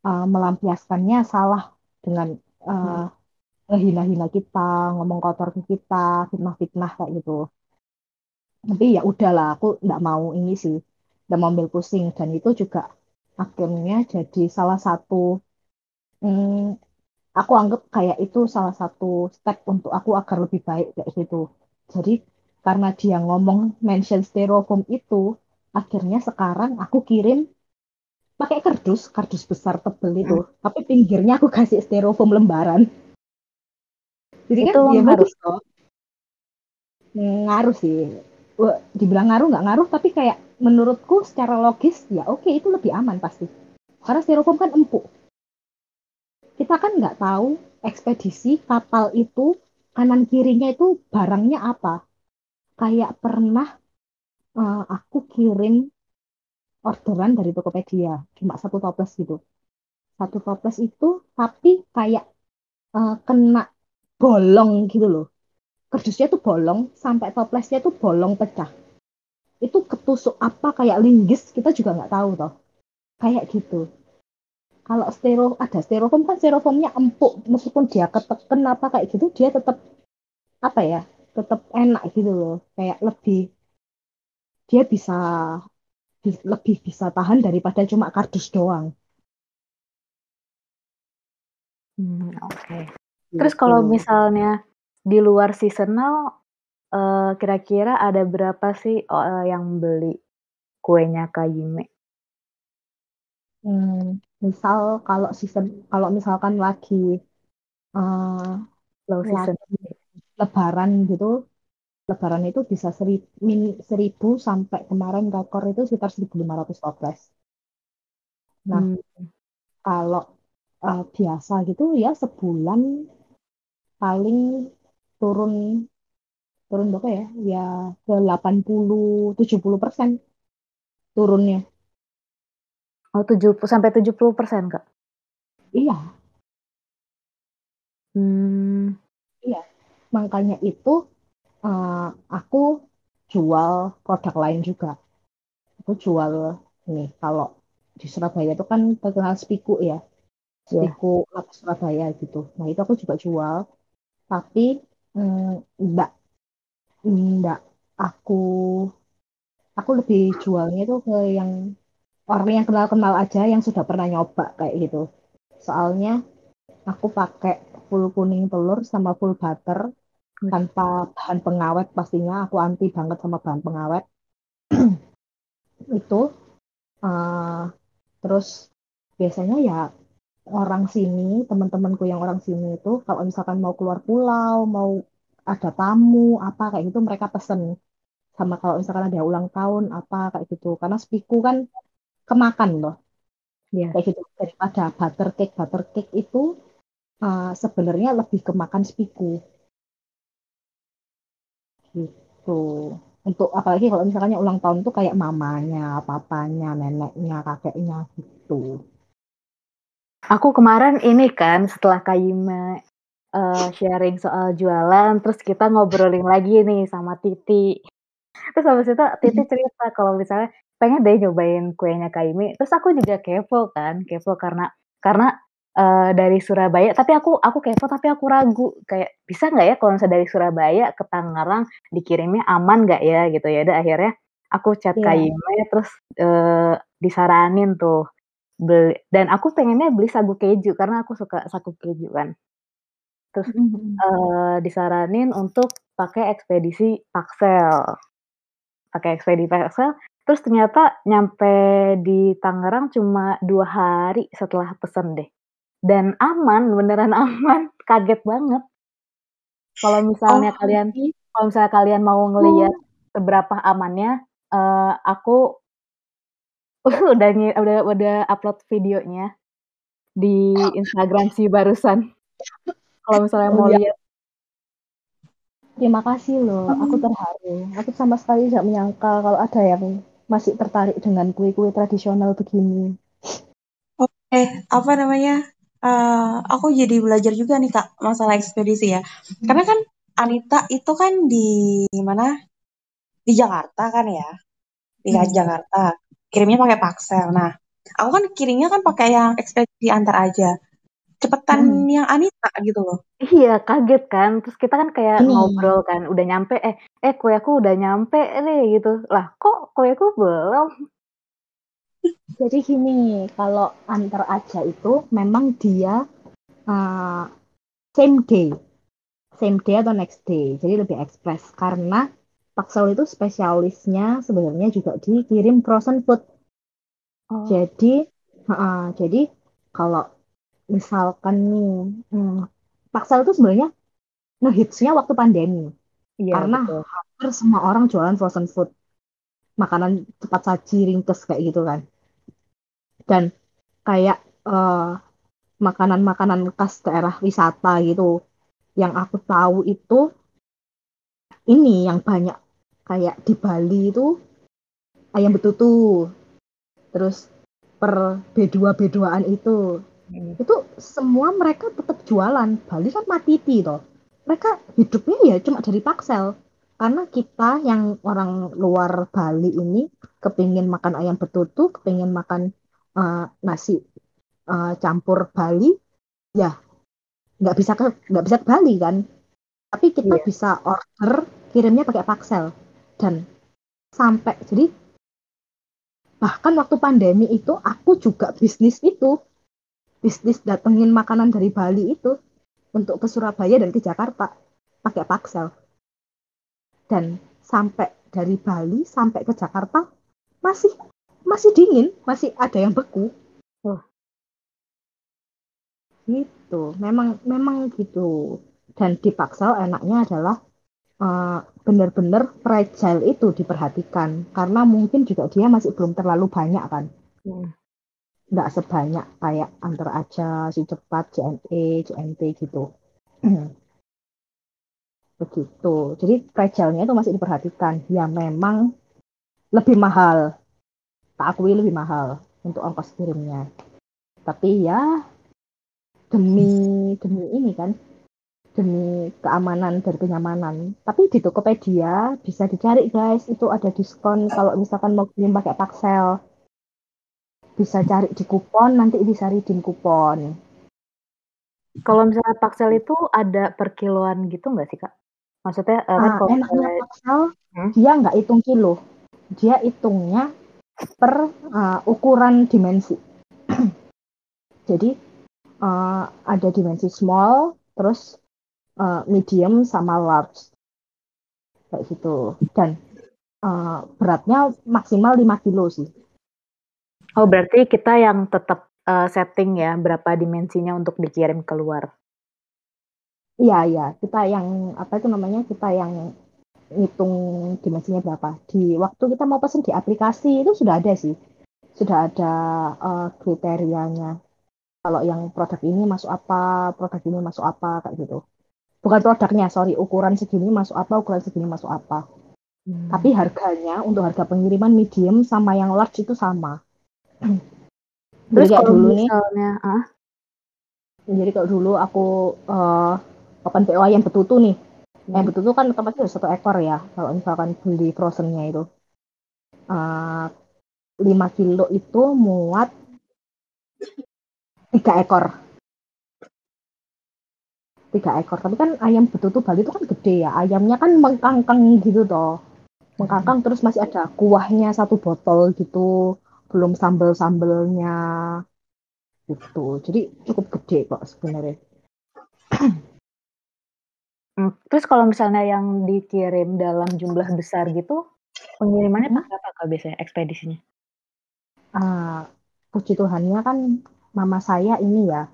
uh, melampiaskannya salah dengan uh, ngehina-hina kita ngomong kotor ke kita fitnah-fitnah kayak gitu tapi ya udahlah aku nggak mau ini sih nggak mau ambil pusing. Dan itu juga akhirnya jadi salah satu hmm, aku anggap kayak itu salah satu step untuk aku agar lebih baik kayak gitu. Jadi karena dia ngomong mention styrofoam itu akhirnya sekarang aku kirim pakai kardus kardus besar tebel itu. Hmm. tapi pinggirnya aku kasih styrofoam lembaran. Jadi kan itu kan dia harus kok ngaruh sih dibilang ngaruh nggak ngaruh tapi kayak menurutku secara logis ya oke itu lebih aman pasti. Karena styrofoam kan empuk. Kita kan nggak tahu ekspedisi kapal itu kanan kirinya itu barangnya apa. Kayak pernah uh, aku kirim orderan dari Tokopedia cuma satu toples gitu. Satu toples itu tapi kayak uh, kena bolong gitu loh kardusnya tuh bolong sampai toplesnya tuh bolong pecah itu ketusuk apa kayak linggis kita juga nggak tahu toh kayak gitu kalau stero ada styrofoam kan styrofoamnya empuk meskipun dia keteken apa kayak gitu dia tetap apa ya tetap enak gitu loh kayak lebih dia bisa lebih bisa tahan daripada cuma kardus doang. Hmm, Oke. Okay. Terus kalau gitu. misalnya di luar seasonal, uh, kira-kira ada berapa sih uh, yang beli kuenya Kayime? Hmm, misal kalau season, kalau misalkan lagi uh, low season, Lebaran gitu, Lebaran itu bisa seri, min, seribu sampai kemarin rekor itu sekitar 1.500 toples. Nah, hmm. kalau uh, biasa gitu ya sebulan paling turun turun berapa ya? Ya ke 80 70 persen turunnya. Oh, 70 sampai 70 persen, Kak? Iya. Hmm. Iya. Makanya itu uh, aku jual produk lain juga. Aku jual nih kalau di Surabaya itu kan terkenal spiku ya, iya. spiku yeah. Surabaya gitu. Nah itu aku juga jual, tapi enggak enggak aku aku lebih jualnya itu ke yang orang yang kenal-kenal aja yang sudah pernah nyoba kayak gitu. Soalnya aku pakai full kuning telur sama full butter tanpa bahan pengawet. Pastinya aku anti banget sama bahan pengawet. Itu uh, terus biasanya ya orang sini teman-temanku yang orang sini itu kalau misalkan mau keluar pulau mau ada tamu apa kayak gitu mereka pesen. Sama kalau misalkan ada ulang tahun apa kayak gitu. Karena spiku kan kemakan loh. Yeah. kayak gitu. Daripada butter cake butter cake itu uh, sebenarnya lebih kemakan spiku gitu. Untuk apalagi kalau misalnya ulang tahun tuh kayak mamanya papanya neneknya kakeknya gitu aku kemarin ini kan setelah Kayima uh, sharing soal jualan terus kita ngobrolin lagi nih sama Titi. Terus habis itu Titi cerita kalau misalnya pengen deh nyobain kuenya Kaimi terus aku juga kepo kan kepo karena karena uh, dari Surabaya, tapi aku aku kepo tapi aku ragu. Kayak bisa nggak ya kalau misalnya dari Surabaya ke Tangerang dikirimnya aman nggak ya gitu. Ya. Udah akhirnya aku chat yeah. Kaime terus uh, disaranin tuh beli dan aku pengennya beli sagu keju karena aku suka sagu keju kan. Terus mm -hmm. uh, disaranin untuk pakai ekspedisi Paksel. Pakai ekspedisi Paksel, terus ternyata nyampe di Tangerang cuma dua hari setelah pesen deh dan aman, beneran aman, kaget banget. Kalau misalnya oh, kalian kalau misalnya kalian mau ngelihat oh. seberapa amannya, uh, aku udah udah udah upload videonya di Instagram sih barusan. Kalau misalnya oh, mau ya. lihat. Terima kasih loh, aku terharu. Aku sama sekali tidak menyangka kalau ada yang masih tertarik dengan kue-kue tradisional begini. Oke, okay. apa namanya? uh, aku jadi belajar juga nih kak masalah ekspedisi ya. Hmm. Karena kan Anita itu kan di mana? Di Jakarta kan ya, di hmm. Jakarta. Kirimnya pakai Paksel. Nah, aku kan kirimnya kan pakai yang ekspedisi antar aja. Cepetan hmm. yang Anita gitu loh. Iya, kaget kan. Terus kita kan kayak hmm. ngobrol kan, udah nyampe, eh, eh kue aku udah nyampe nih gitu. Lah, kok kue aku belum? Jadi gini, kalau antar aja itu memang dia uh, same day, same day atau next day, jadi lebih ekspres karena Paksel itu spesialisnya sebenarnya juga dikirim frozen food. Oh. Jadi, uh, jadi kalau misalkan nih, hmm, Paksel itu sebenarnya ngehitsnya waktu pandemi, iya, karena betul. hampir semua orang jualan frozen food, makanan cepat saji ringkes kayak gitu kan dan kayak uh, makanan-makanan khas daerah wisata gitu yang aku tahu itu ini yang banyak kayak di Bali itu ayam betutu. Terus per B2 B2an itu. Hmm. itu semua mereka tetap jualan. Bali kan mati toh. Mereka hidupnya ya cuma dari paksel. Karena kita yang orang luar Bali ini kepingin makan ayam betutu kepingin makan uh, nasi uh, campur Bali ya nggak bisa ke nggak bisa ke Bali kan. Tapi kita yeah. bisa order kirimnya pakai paksel dan sampai jadi bahkan waktu pandemi itu aku juga bisnis itu bisnis datengin makanan dari Bali itu untuk ke Surabaya dan ke Jakarta pakai paksel dan sampai dari Bali sampai ke Jakarta masih masih dingin, masih ada yang beku. Gitu, memang memang gitu. Dan di Paksal enaknya adalah benar-benar fragile itu diperhatikan karena mungkin juga dia masih belum terlalu banyak kan. Hmm. Nggak sebanyak kayak antar aja, si cepat, JNE, JNT gitu. Begitu. Jadi fragile-nya itu masih diperhatikan. Ya memang lebih mahal tak akui lebih mahal untuk ongkos kirimnya. Tapi ya demi demi ini kan demi keamanan dan kenyamanan. Tapi di Tokopedia bisa dicari guys, itu ada diskon kalau misalkan mau kirim pakai Paksel. Bisa cari di kupon, nanti bisa redeem kupon. Kalau misalnya Paksel itu ada per kiloan gitu nggak sih kak? Maksudnya uh, kan kalau enaknya Paksel hmm? dia nggak hitung kilo, dia hitungnya per uh, ukuran dimensi. Jadi uh, ada dimensi small, terus uh, medium sama large kayak gitu. Dan uh, beratnya maksimal 5 kilo sih. Oh berarti kita yang tetap uh, setting ya berapa dimensinya untuk dikirim keluar. Iya iya kita yang apa itu namanya kita yang ngitung dimensinya berapa. Di waktu kita mau pesen di aplikasi itu sudah ada sih, sudah ada uh, kriterianya. Kalau yang produk ini masuk apa, produk ini masuk apa kayak gitu. Bukan produknya sorry ukuran segini masuk apa ukuran segini masuk apa hmm. tapi harganya untuk harga pengiriman medium sama yang large itu sama terus kalau dulu misalnya, nih ah? jadi kalau dulu aku uh, open PO yang betutu nih hmm. yang betutu kan harus satu ekor ya kalau misalkan beli frozennya itu uh, 5 kilo itu muat tiga ekor tiga ekor. Tapi kan ayam betutu Bali itu kan gede ya. Ayamnya kan mengkangkang gitu toh. Mengkangkang terus masih ada kuahnya satu botol gitu. Belum sambel sambelnya gitu. Jadi cukup gede kok sebenarnya. Hmm, terus kalau misalnya yang dikirim dalam jumlah besar gitu pengirimannya hmm? pakai apa biasanya ekspedisinya? Uh, puji Tuhannya kan mama saya ini ya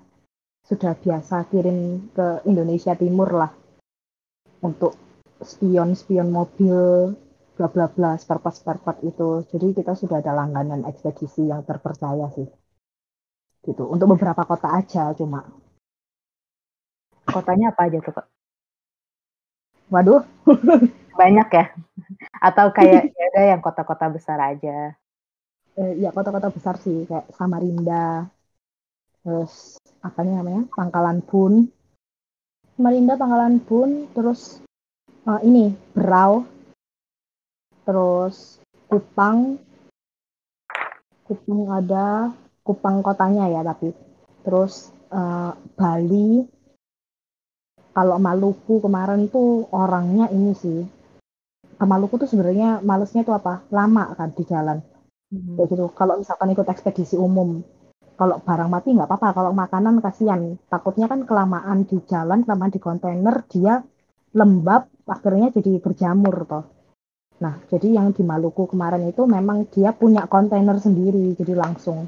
sudah biasa kirim ke Indonesia Timur lah. Untuk spion-spion mobil bla bla bla spare part spare part itu. Jadi kita sudah ada langganan ekspedisi yang terpercaya sih. Gitu. Untuk beberapa kota aja cuma. Kotanya apa aja tuh kak waduh. Banyak ya? Atau kayak ya ada yang kota-kota besar aja? Eh, ya kota-kota besar sih. Kayak Samarinda terus apa nih namanya? Pangkalan Bun. Samarinda Pangkalan Bun terus uh, ini Berau. Terus Kupang. Kupang ada Kupang kotanya ya tapi. Terus uh, Bali. Kalau Maluku kemarin tuh orangnya ini sih. Ke Maluku tuh sebenarnya malesnya tuh apa? Lama kan di jalan. Hmm. kayak gitu. Kalau misalkan ikut ekspedisi umum kalau barang mati nggak apa-apa. Kalau makanan kasihan. Takutnya kan kelamaan di jalan kelamaan di kontainer dia lembab akhirnya jadi berjamur toh. Nah jadi yang di Maluku kemarin itu memang dia punya kontainer sendiri jadi langsung.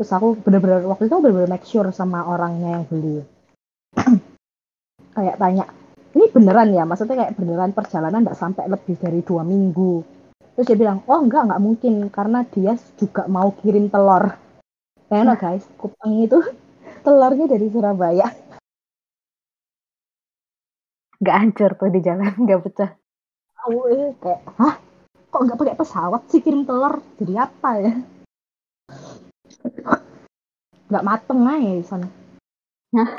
Terus aku bener-bener waktu itu bener-bener make sure sama orangnya yang beli. Kayak tanya ini beneran ya? Maksudnya kayak beneran perjalanan nggak sampai lebih dari dua minggu. Terus dia bilang oh enggak nggak mungkin karena dia juga mau kirim telur Enak guys, Kupang itu telurnya dari Surabaya. Gak hancur tuh di jalan, gak pecah. Oh, eh, kayak, hah? Kok gak pakai pesawat sih kirim telur? Jadi apa ya? Gak mateng aja di sana. Nah,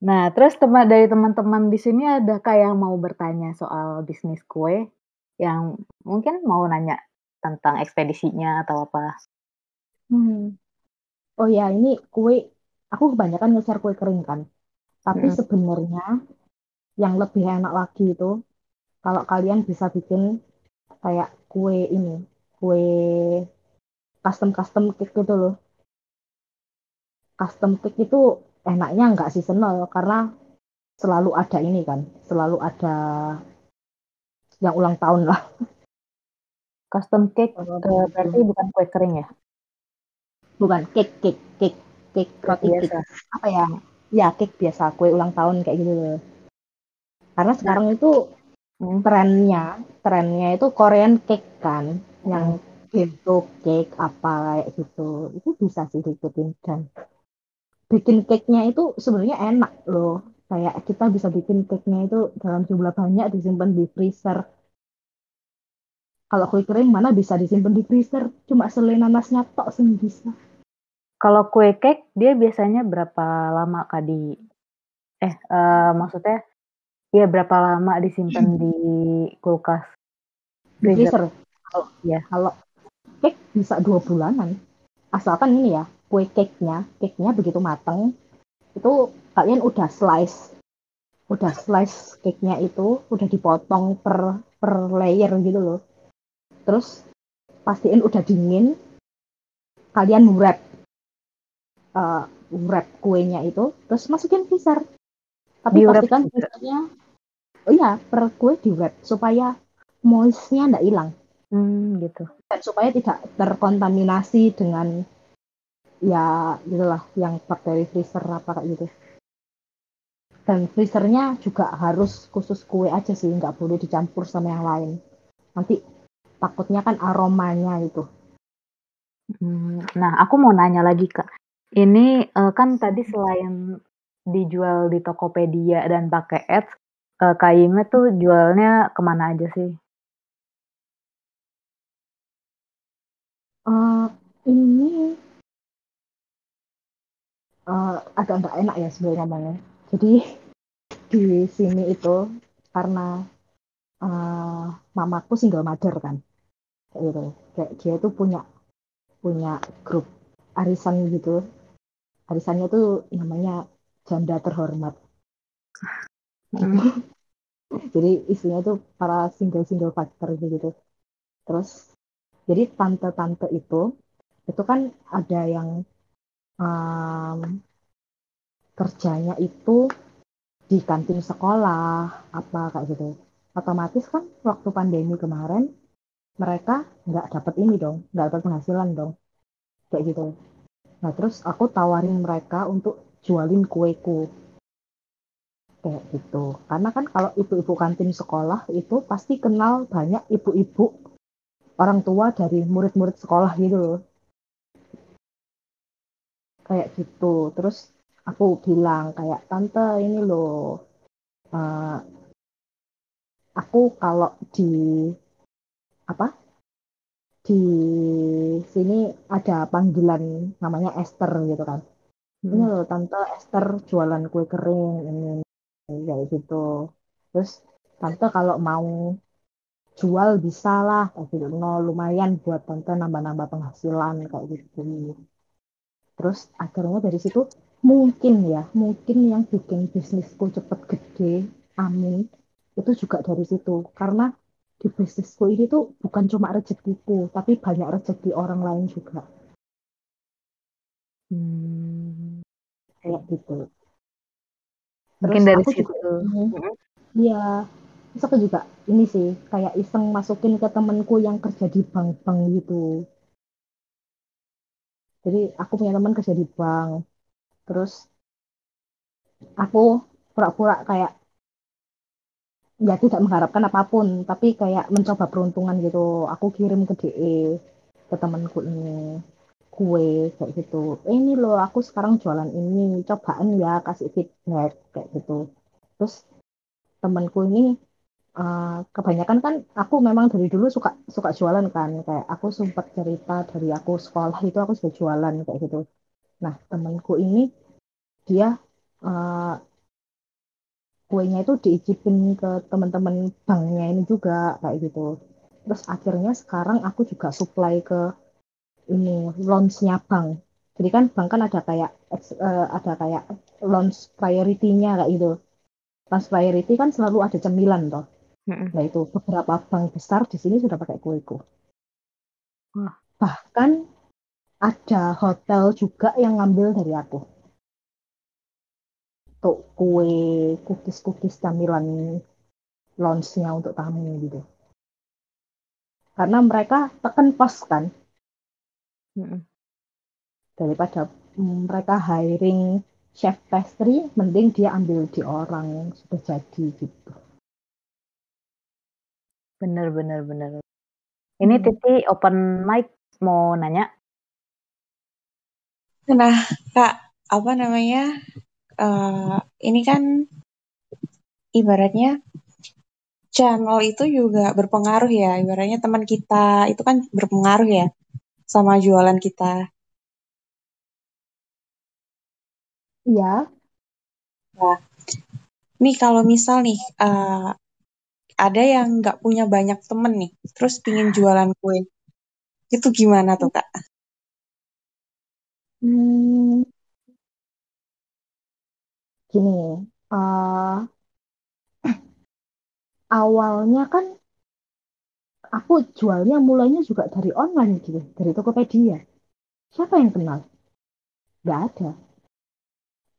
nah terus teman dari teman-teman di sini ada kayak yang mau bertanya soal bisnis kue yang mungkin mau nanya tentang ekspedisinya atau apa? Hmm. Oh ya, ini kue, aku kebanyakan nge-share kue kering kan. Tapi hmm. sebenarnya yang lebih enak lagi itu kalau kalian bisa bikin kayak kue ini, kue custom-custom cake gitu loh. Custom cake itu enaknya nggak seasonal karena selalu ada ini kan, selalu ada yang ulang tahun lah. Custom cake uh, berarti bukan kue kering ya? Bukan cake cake cake cake roti biasa. cake apa ya ya cake biasa kue ulang tahun kayak gitu loh karena nah. sekarang itu hmm. trennya trennya itu Korean cake kan hmm. yang bentuk cake apa kayak gitu itu bisa sih diikutin dan bikin cake-nya itu sebenarnya enak loh kayak kita bisa bikin cake-nya itu dalam jumlah banyak disimpan di freezer kalau kue kering mana bisa disimpan di freezer cuma selai nanasnya tok sih bisa kalau kue cake dia biasanya berapa lama Kak di eh, uh, maksudnya ya berapa lama disimpan di kulkas? Freezer. Kalau ya, kalau cake bisa dua bulanan. Asalkan ini ya, kue cake-nya, cake-nya begitu matang, itu kalian udah slice udah slice cake-nya itu udah dipotong per per layer gitu loh. Terus pastiin udah dingin, kalian wrap uh, wrap kuenya itu terus masukin freezer. Tapi di pastikan freezernya oh iya per kue di wrap supaya moistnya nggak hilang. Hmm, gitu. Dan supaya tidak terkontaminasi dengan ya gitulah yang bakteri freezer apa kayak gitu. Dan freezernya juga harus khusus kue aja sih nggak boleh dicampur sama yang lain. Nanti takutnya kan aromanya itu hmm, nah aku mau nanya lagi kak ini, uh, kan tadi selain dijual di Tokopedia dan pakai ads, uh, Kak Yime tuh jualnya ke mana aja sih? Uh, ini uh, agak nggak enak ya sebenarnya ngomongnya. Jadi di sini itu karena uh, mamaku single mother kan, kayak gitu. Kayak dia itu punya punya grup arisan gitu. Arisannya tuh namanya janda terhormat. Hmm. jadi isinya tuh para single-single factor gitu. Terus jadi tante-tante itu itu kan ada yang um, kerjanya itu di kantin sekolah apa kayak gitu otomatis kan waktu pandemi kemarin mereka nggak dapat ini dong nggak dapat penghasilan dong. Kayak gitu. Nah terus aku tawarin mereka untuk jualin kueku. Kayak gitu. Karena kan kalau ibu-ibu kantin sekolah itu pasti kenal banyak ibu-ibu orang tua dari murid-murid sekolah gitu loh. Kayak gitu. Terus aku bilang kayak tante ini loh uh, aku kalau di apa? Di sini ada panggilan namanya Esther gitu kan. Hmm. ini loh tante Esther jualan kue kering ini kayak gitu. Terus tante kalau mau jual bisa lah kayak gitu. No lumayan buat tante nambah-nambah penghasilan kayak gitu. Terus akhirnya dari situ mungkin ya mungkin yang bikin bisnisku cepet gede amin itu juga dari situ. Karena di bisnisku ini tuh bukan cuma rezekiku tapi banyak rezeki orang lain juga. Hmm. kayak gitu. Terus mungkin dari situ. iya. Terus aku juga ini sih kayak iseng masukin ke temenku yang kerja di bank-bank gitu. Jadi aku punya teman kerja di bank. Terus aku pura-pura kayak ya tidak mengharapkan apa pun tapi kayak mencoba peruntungan gitu. Aku kirim ke DE ke temanku ini kue kayak gitu. Eh, ini loh aku sekarang jualan ini cobaan ya kasih feedback kayak gitu. Terus temanku ini uh, kebanyakan kan aku memang dari dulu suka suka jualan kan. Kayak aku sempat cerita dari aku sekolah itu aku sudah jualan kayak gitu. Nah temanku ini dia uh, kuenya itu diicipin ke teman-teman banknya ini juga kayak gitu. Terus akhirnya sekarang aku juga supply ke ini launchnya bank. Jadi kan bank kan ada kayak uh, ada kayak launch priority-nya kayak gitu. Launch priority kan selalu ada cemilan toh. Nah itu beberapa bank besar di sini sudah pakai kueku. Bahkan ada hotel juga yang ngambil dari aku. Untuk kue, cookies-cookies camilan launch-nya untuk tamu gitu. Karena mereka tekan pos kan. Daripada mereka hiring chef pastry, mending dia ambil di orang sudah jadi gitu. Bener bener bener. Ini hmm. Titi open mic mau nanya. Nah, Kak, apa namanya? Uh, ini kan ibaratnya channel itu juga berpengaruh ya. Ibaratnya teman kita itu kan berpengaruh ya sama jualan kita. Iya. Nah, nih kalau misal nih uh, ada yang nggak punya banyak temen nih, terus pingin jualan kue. Itu gimana tuh, Kak? Hmm, gini, uh, awalnya kan aku jualnya mulainya juga dari online gitu, dari Tokopedia. Siapa yang kenal? Gak ada.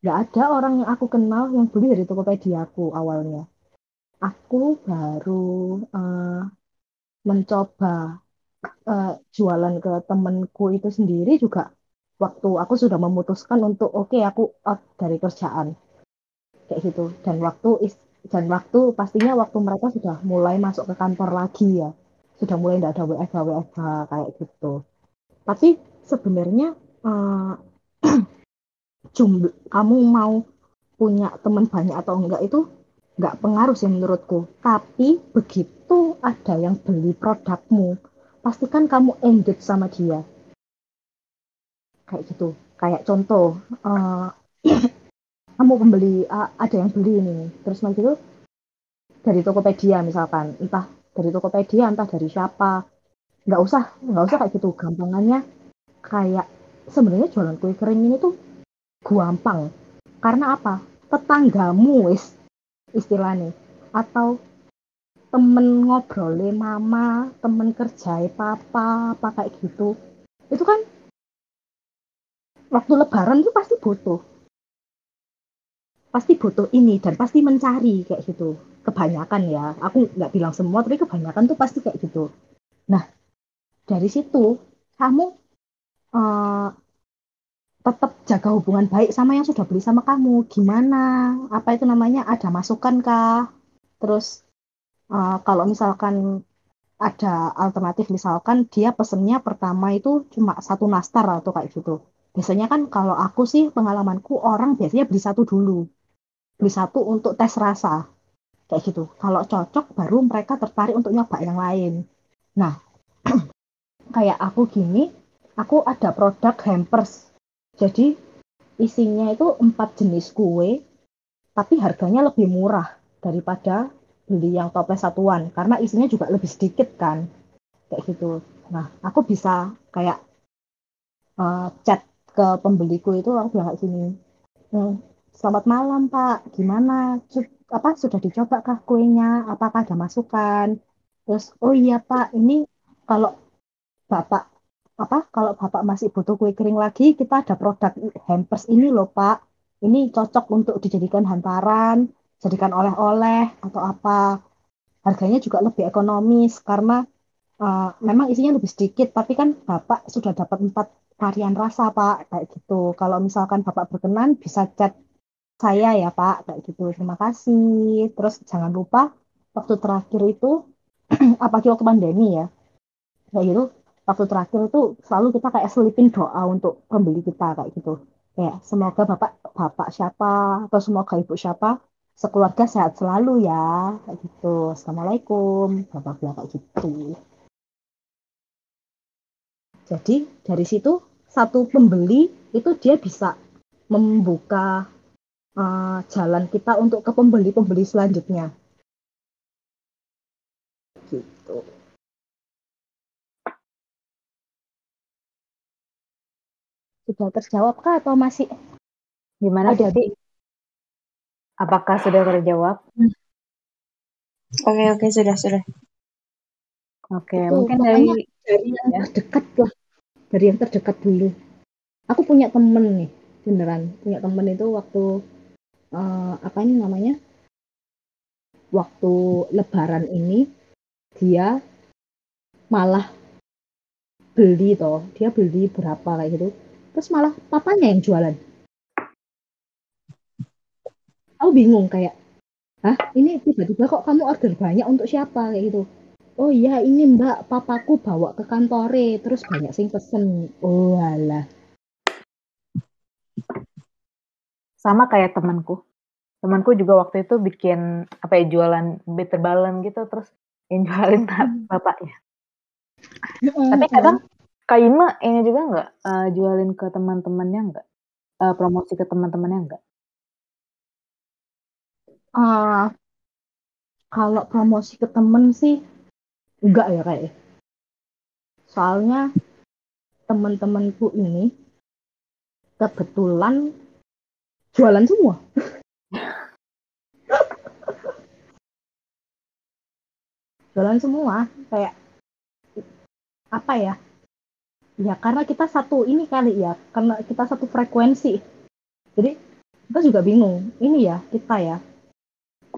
Gak ada orang yang aku kenal yang beli dari Tokopedia aku awalnya aku baru uh, mencoba uh, jualan ke temenku itu sendiri juga waktu aku sudah memutuskan untuk oke okay, aku out dari kerjaan kayak gitu dan waktu dan waktu pastinya waktu mereka sudah mulai masuk ke kantor lagi ya sudah mulai tidak ada WFH WFH kayak gitu tapi sebenarnya uh, jumlah kamu mau punya teman banyak atau enggak itu nggak pengaruh sih menurutku. Tapi begitu ada yang beli produkmu, pastikan kamu engage sama dia. Kayak gitu. Kayak contoh, uh, kamu pembeli, uh, ada yang beli ini, terus nanti itu dari Tokopedia misalkan, entah dari Tokopedia, entah dari siapa, nggak usah, nggak usah kayak gitu. Gampangannya kayak sebenarnya jualan kue kering ini tuh gampang. Karena apa? Tetanggamu wis istilahnya atau temen ngobrolin mama temen kerja papa apa kayak gitu itu kan waktu lebaran itu pasti butuh pasti butuh ini dan pasti mencari kayak gitu kebanyakan ya aku nggak bilang semua tapi kebanyakan tuh pasti kayak gitu nah dari situ kamu uh, tetap jaga hubungan baik sama yang sudah beli sama kamu. Gimana? Apa itu namanya? Ada masukan kah? Terus uh, kalau misalkan ada alternatif misalkan dia pesennya pertama itu cuma satu nastar atau kayak gitu. Biasanya kan kalau aku sih pengalamanku orang biasanya beli satu dulu. Beli satu untuk tes rasa. Kayak gitu. Kalau cocok baru mereka tertarik untuk nyoba yang lain. Nah, kayak aku gini, aku ada produk hampers jadi isinya itu empat jenis kue, tapi harganya lebih murah daripada beli yang toples satuan karena isinya juga lebih sedikit kan kayak gitu. Nah aku bisa kayak uh, chat ke pembeliku itu aku bilang kayak gini, hmm, selamat malam Pak, gimana? apa sudah dicoba kah kuenya? Apakah ada masukan? Terus oh iya Pak, ini kalau Bapak apa kalau bapak masih butuh kue kering lagi kita ada produk hampers ini loh pak ini cocok untuk dijadikan hantaran jadikan oleh-oleh atau apa harganya juga lebih ekonomis karena uh, memang isinya lebih sedikit tapi kan bapak sudah dapat empat varian rasa pak kayak gitu kalau misalkan bapak berkenan bisa chat saya ya pak. Kayak gitu. Terima kasih. Terus jangan lupa waktu terakhir itu apalagi waktu pandemi ya kayak gitu waktu terakhir itu selalu kita kayak selipin doa untuk pembeli kita kayak gitu. Ya semoga bapak bapak siapa atau semoga ibu siapa sekeluarga sehat selalu ya kayak gitu. Assalamualaikum bapak kayak gitu. Jadi dari situ satu pembeli itu dia bisa membuka uh, jalan kita untuk ke pembeli-pembeli selanjutnya. Gitu. Sudah terjawab kah atau masih? Gimana? Oh, jadi apakah sudah terjawab? Hmm. oke oke sudah sudah. Oke itu, mungkin dari dari yang ya. terdekat lah. Dari yang terdekat dulu. Aku punya temen nih beneran. Punya temen itu waktu uh, apa ini namanya? Waktu lebaran ini dia malah beli toh. Dia beli berapa kayak gitu. Terus malah papanya yang jualan. Aku bingung kayak Hah, ini tiba-tiba kok kamu order banyak untuk siapa? kayak gitu. Oh iya, ini Mbak, papaku bawa ke kantore, terus banyak sing pesen. Oh alah. Sama kayak temanku. Temanku juga waktu itu bikin apa ya jualan bitter balon gitu, terus yang jualin hmm. bapaknya. Tapi kadang Kak Ima ini juga nggak, uh, jualin ke teman-temannya nggak? Uh, promosi ke teman-temannya nggak? Uh, kalau promosi ke temen sih enggak ya kayak. Ya. Soalnya teman-temanku ini kebetulan jualan semua. jualan semua kayak apa ya Ya karena kita satu ini kali ya, karena kita satu frekuensi. Jadi kita juga bingung. Ini ya kita ya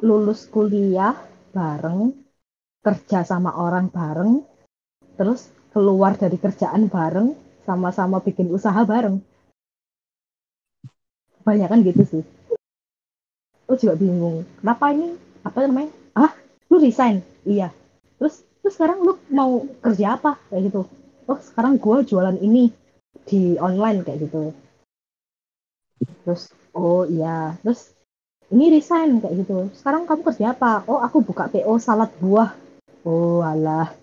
lulus kuliah bareng, kerja sama orang bareng, terus keluar dari kerjaan bareng, sama-sama bikin usaha bareng. Kebanyakan gitu sih. Lu juga bingung. Kenapa ini? Apa namanya? Ah, lu resign? Iya. Terus terus sekarang lu mau kerja apa? Kayak gitu oh sekarang gue jualan ini di online kayak gitu terus oh iya terus ini resign kayak gitu sekarang kamu kerja apa oh aku buka PO salad buah oh alah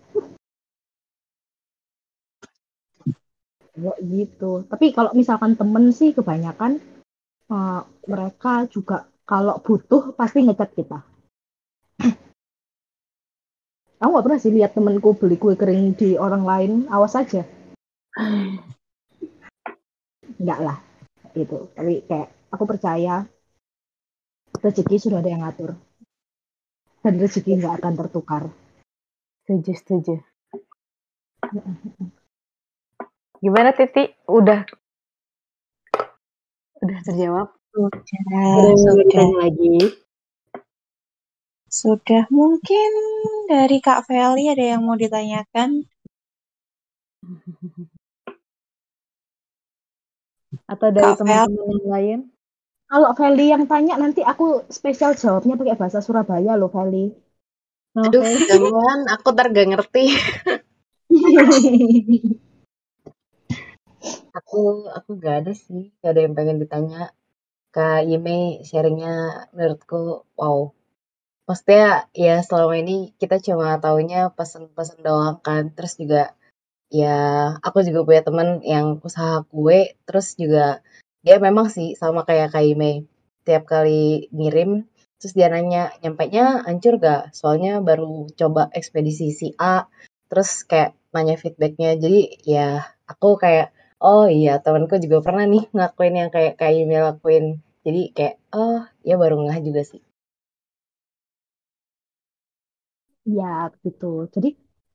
gitu tapi kalau misalkan temen sih kebanyakan uh, mereka juga kalau butuh pasti ngecat kita Aku gak pernah sih lihat temenku beli kue kering di orang lain, awas aja. Enggak lah, itu. Tapi kayak aku percaya rezeki sudah ada yang ngatur. Dan rezeki nggak akan tertukar. Setuju, setuju. Gimana Titi? Udah udah terjawab? Sudah, sudah. lagi. Sudah mungkin dari Kak Feli ada yang mau ditanyakan? Atau dari teman-teman yang lain? Kalau Feli yang tanya nanti aku spesial jawabnya pakai bahasa Surabaya loh Feli. Aduh, jangan, aku ntar gak ngerti. aku aku gak ada sih, gak ada yang pengen ditanya. Kak Yime sharingnya menurutku wow. Maksudnya ya selama ini kita cuma taunya pesen-pesen doang kan. Terus juga ya aku juga punya temen yang usaha kue terus juga dia memang sih sama kayak Kaime tiap kali ngirim terus dia nanya nyampe nya hancur gak soalnya baru coba ekspedisi si A. Terus kayak nanya feedbacknya. Jadi ya aku kayak oh iya temanku juga pernah nih ngakuin yang kayak Kaime lakuin jadi kayak oh ya baru ngah juga sih Ya, gitu. Jadi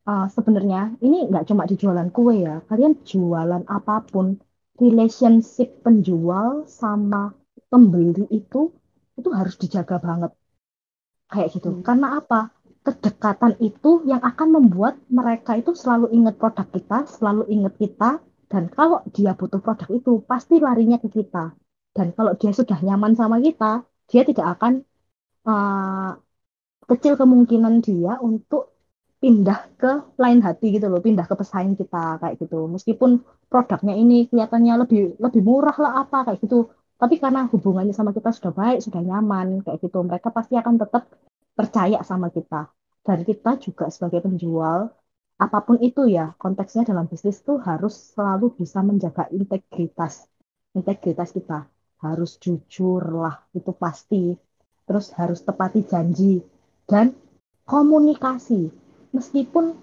uh, sebenarnya ini nggak cuma di jualan kue ya. Kalian jualan apa pun, relationship penjual sama pembeli itu itu harus dijaga banget. Kayak gitu. Hmm. Karena apa? Kedekatan itu yang akan membuat mereka itu selalu ingat produk kita, selalu ingat kita, dan kalau dia butuh produk itu pasti larinya ke kita. Dan kalau dia sudah nyaman sama kita, dia tidak akan uh, kecil kemungkinan dia untuk pindah ke lain hati gitu loh, pindah ke pesaing kita kayak gitu. Meskipun produknya ini kelihatannya lebih lebih murah lah apa kayak gitu, tapi karena hubungannya sama kita sudah baik, sudah nyaman kayak gitu, mereka pasti akan tetap percaya sama kita. Dan kita juga sebagai penjual, apa pun itu ya, konteksnya dalam bisnis tuh harus selalu bisa menjaga integritas. Integritas kita harus jujur lah, itu pasti. Terus harus tepati janji dan komunikasi. Meskipun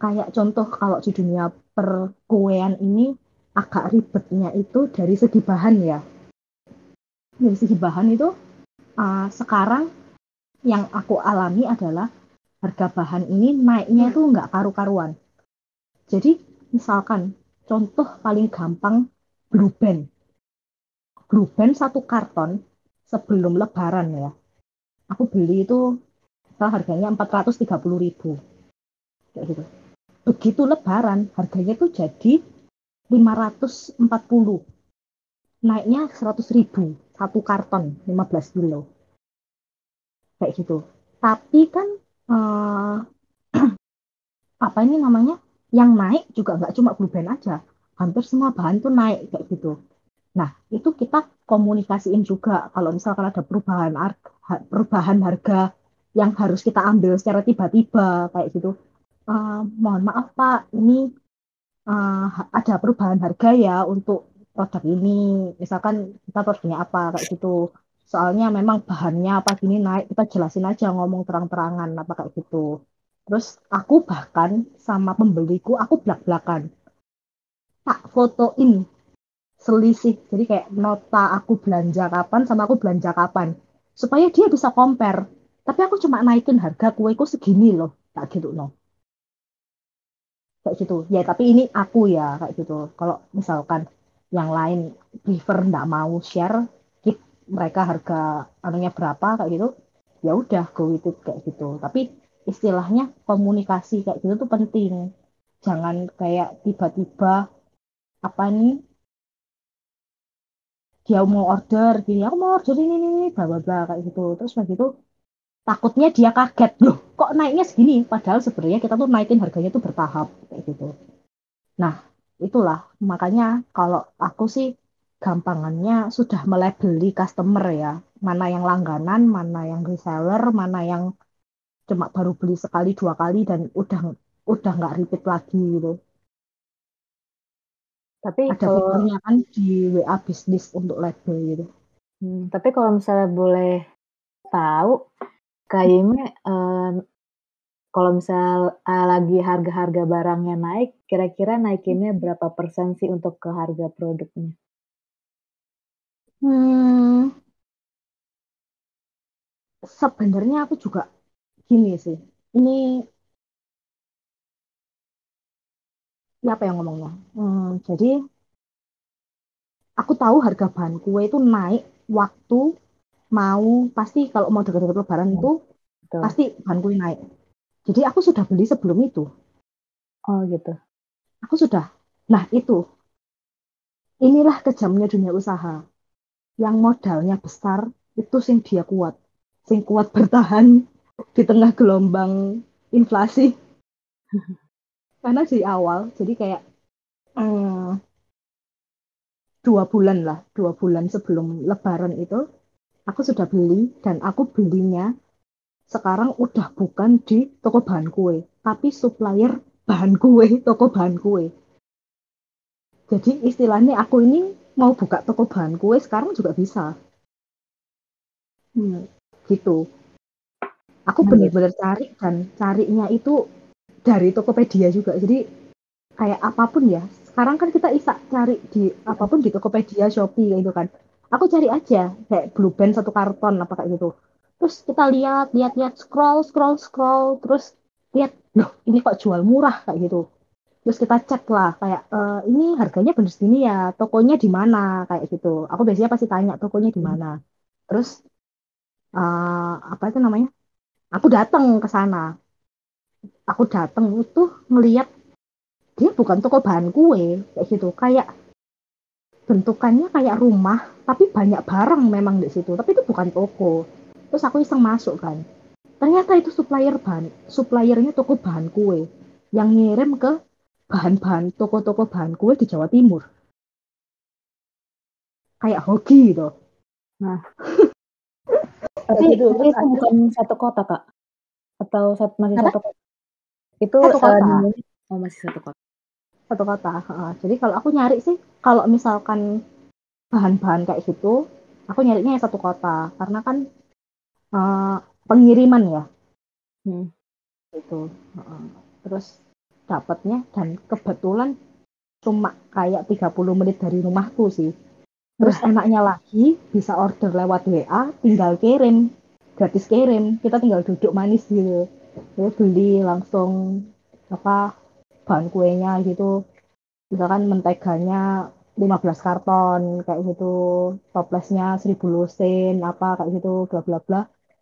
kayak contoh kalau di dunia perkuean ini agak ribetnya itu dari segi bahan ya. Dari segi bahan itu uh, sekarang yang aku alami adalah harga bahan ini naiknya itu nggak karu-karuan. Jadi misalkan contoh paling gampang blue band. Satu karton sebelum lebaran ya. Aku beli itu harganya 430 ribu kayak gitu begitu lebaran harganya tuh jadi 540 naiknya 100 ribu satu karton 15 kilo kayak gitu tapi kan uh, apa ini namanya yang naik juga nggak cuma blue aja hampir semua bahan tuh naik kayak gitu nah itu kita komunikasiin juga kalau misalkan ada perubahan perubahan harga yang harus kita ambil secara tiba-tiba kayak gitu. Uh, mohon maaf Pak, ini uh, ada perubahan harga ya untuk produk ini. Misalkan kita produknya apa kayak gitu. Soalnya memang bahannya apa gini naik, kita jelasin aja ngomong terang-terangan apa kayak gitu. Terus aku bahkan sama pembeliku aku belak-belakan. Tak fotoin selisih. Jadi kayak nota aku belanja kapan sama aku belanja kapan. Supaya dia bisa compare tapi aku cuma naikin harga kueku segini loh tak gitu loh kayak gitu ya tapi ini aku ya kayak gitu kalau misalkan yang lain prefer nggak mau share mereka harga anunya berapa kayak gitu ya udah go with it kayak gitu. Tapi istilahnya komunikasi kayak gitu tuh penting. Jangan kayak tiba-tiba apa nih dia mau order gini aku mau order ini ini bla bla bla kayak gitu. Terus begitu takutnya dia kaget loh kok naiknya segini? Padahal sebenarnya kita tuh naikin harganya tuh bertahap kayak gitu. Nah itulah. Makanya kalau aku sih gampangannya sudah melebeli customer ya mana yang langganan, mana yang reseller, mana yang cuma baru beli sekali dua kali dan udah udah nggak repeat lagi gitu. Tapi Ada kalau fiturnya kan di WA bisnis untuk label gitu. hmm, tapi kalau misalnya boleh tahu, kayaknya eh, kalau misal uh, lagi harga-harga barangnya naik, kira-kira naikinnya berapa persen sih untuk ke harga produknya? Hmm, sebenarnya aku juga gini sih. Ini siapa yang ngomongnya? Hmm, jadi aku tahu harga bahan kue itu naik waktu mau pasti kalau mau dekat-dekat lebaran itu Betul. pasti bahan kue naik. Jadi aku sudah beli sebelum itu. Oh gitu. Aku sudah. Nah itu. Inilah kejamnya dunia usaha. Yang modalnya besar itu sing dia kuat. Sing kuat bertahan di tengah gelombang inflasi. Karena di awal, jadi kayak hmm, dua bulan lah, dua bulan sebelum lebaran itu, aku sudah beli dan aku belinya sekarang udah bukan di toko bahan kue, tapi supplier bahan kue, toko bahan kue. Jadi istilahnya aku ini mau buka toko bahan kue sekarang juga bisa. Hmm, gitu. Aku Nah, bener-bener cari dan carinya itu dari Tokopedia juga. Jadi kayak apa pun ya. Sekarang kan kita bisa cari di apa pun di Tokopedia, Shopee kayak gitu kan. Aku cari aja kayak Blue Band satu karton apa kayak gitu. Terus kita lihat, lihat, lihat, scroll, scroll, scroll, terus lihat, loh ini kok jual murah kayak gitu. Terus kita cek lah kayak e, ini harganya bener segini ya, tokonya di mana kayak gitu. Aku biasanya pasti tanya tokonya di mana. Terus uh, apa itu namanya? Aku datang ke sana. Aku datang itu ngelihat dia bukan toko bahan kue kayak gitu, kayak bentukannya kayak rumah, tapi banyak barang memang di situ. Tapi itu bukan toko. Terus aku iseng masuk kan. Ternyata itu supplier bahan, suppliernya toko bahan kue yang ngirim ke bahan-bahan toko-toko bahan kue di Jawa Timur. Kayak hoki gitu. Nah, tapi, gitu. tapi Terus itu bukan satu kota kak? Atau satu, masih Apa? satu kota? Itu Satu uh, kota. namanya oh masih satu kota. satu kota. Heeh. Jadi kalau aku nyari sih, kalau misalkan bahan-bahan kayak gitu, aku nyarinya yang satu kota karena kan eh, pengiriman ya, Hmm. gitu. Heeh. Terus dapatnya dan kebetulan cuma kayak 30 menit dari rumahku sih. Terus enaknya lagi bisa order lewat WA, tinggal kirim, gratis kirim. Kita tinggal duduk manis gitu. Terus beli langsung apa bahan kuenya gitu. Misalkan menteganya 15 karton kayak gitu, toplesnya 1000 lusin apa kayak gitu, bla bla bla.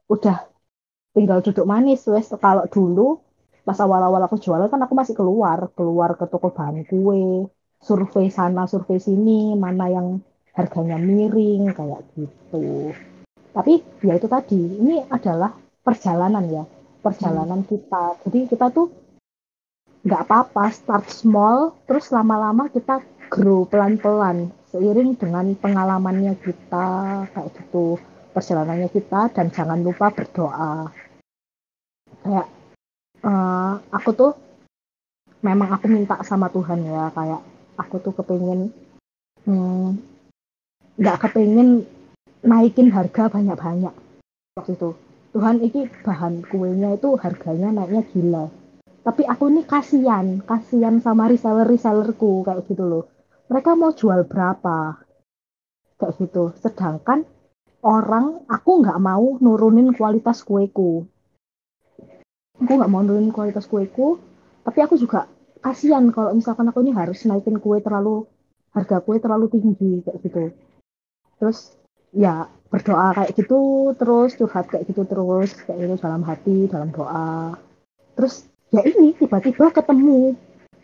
Udah tinggal duduk manis wes kalau dulu pas awal-awal aku jualan kan aku masih keluar keluar ke toko bahan kue survei sana survei sini mana yang harganya miring kayak gitu. Tapi ya itu tadi ini adalah perjalanan ya perjalanan kita. Jadi kita tuh nggak apa-apa start small terus lama-lama kita grow pelan-pelan seiring dengan pengalamannya kita kayak gitu perjalanannya kita dan jangan lupa berdoa. Kayak eh, aku tuh memang aku minta sama Tuhan ya kayak aku tuh kepingin hmm, nggak kepingin naikin harga banyak-banyak waktu itu. Tuhan ini bahan kuenya itu harganya naiknya gila. Tapi aku ini kasihan kasihan sama reseller resellerku kayak gitu loh. Mereka mau jual berapa? Kayak gitu. Sedangkan orang aku nggak mau nurunin kualitas kueku aku nggak mau nurunin kualitas kueku tapi aku juga kasihan kalau misalkan aku ini harus naikin kue terlalu harga kue terlalu tinggi kayak gitu. Terus ya berdoa kayak gitu terus curhat kayak gitu terus kayak gitu dalam hati dalam doa. Terus ya ini tiba-tiba ketemu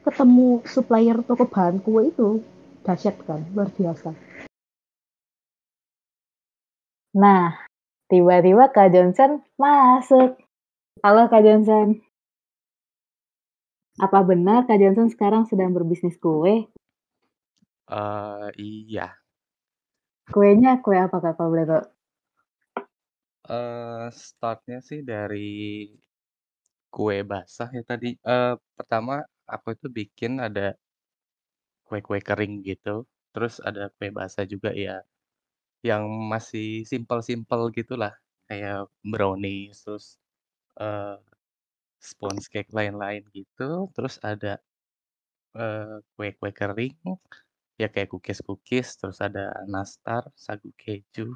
ketemu supplier toko bahan kue itu. Dahsyat kan luar biasa. Nah, tiba-tiba Kak Johnson masuk. Halo Kak Johnson. Apa benar Kak Johnson sekarang sedang berbisnis kue? Eh, iya. Kuenya kue apa Kak kalau boleh tahu? Uh, startnya sih dari kue basah ya tadi. Uh, pertama aku itu bikin ada kue-kue kering gitu, terus ada kue basah juga ya, yang masih simpel-simpel gitulah, kayak brownies, terus, uh, sponge cake lain-lain gitu, terus ada, uh, kue-kue kering, ya kayak cookies-cookies, terus ada nastar, sagu keju.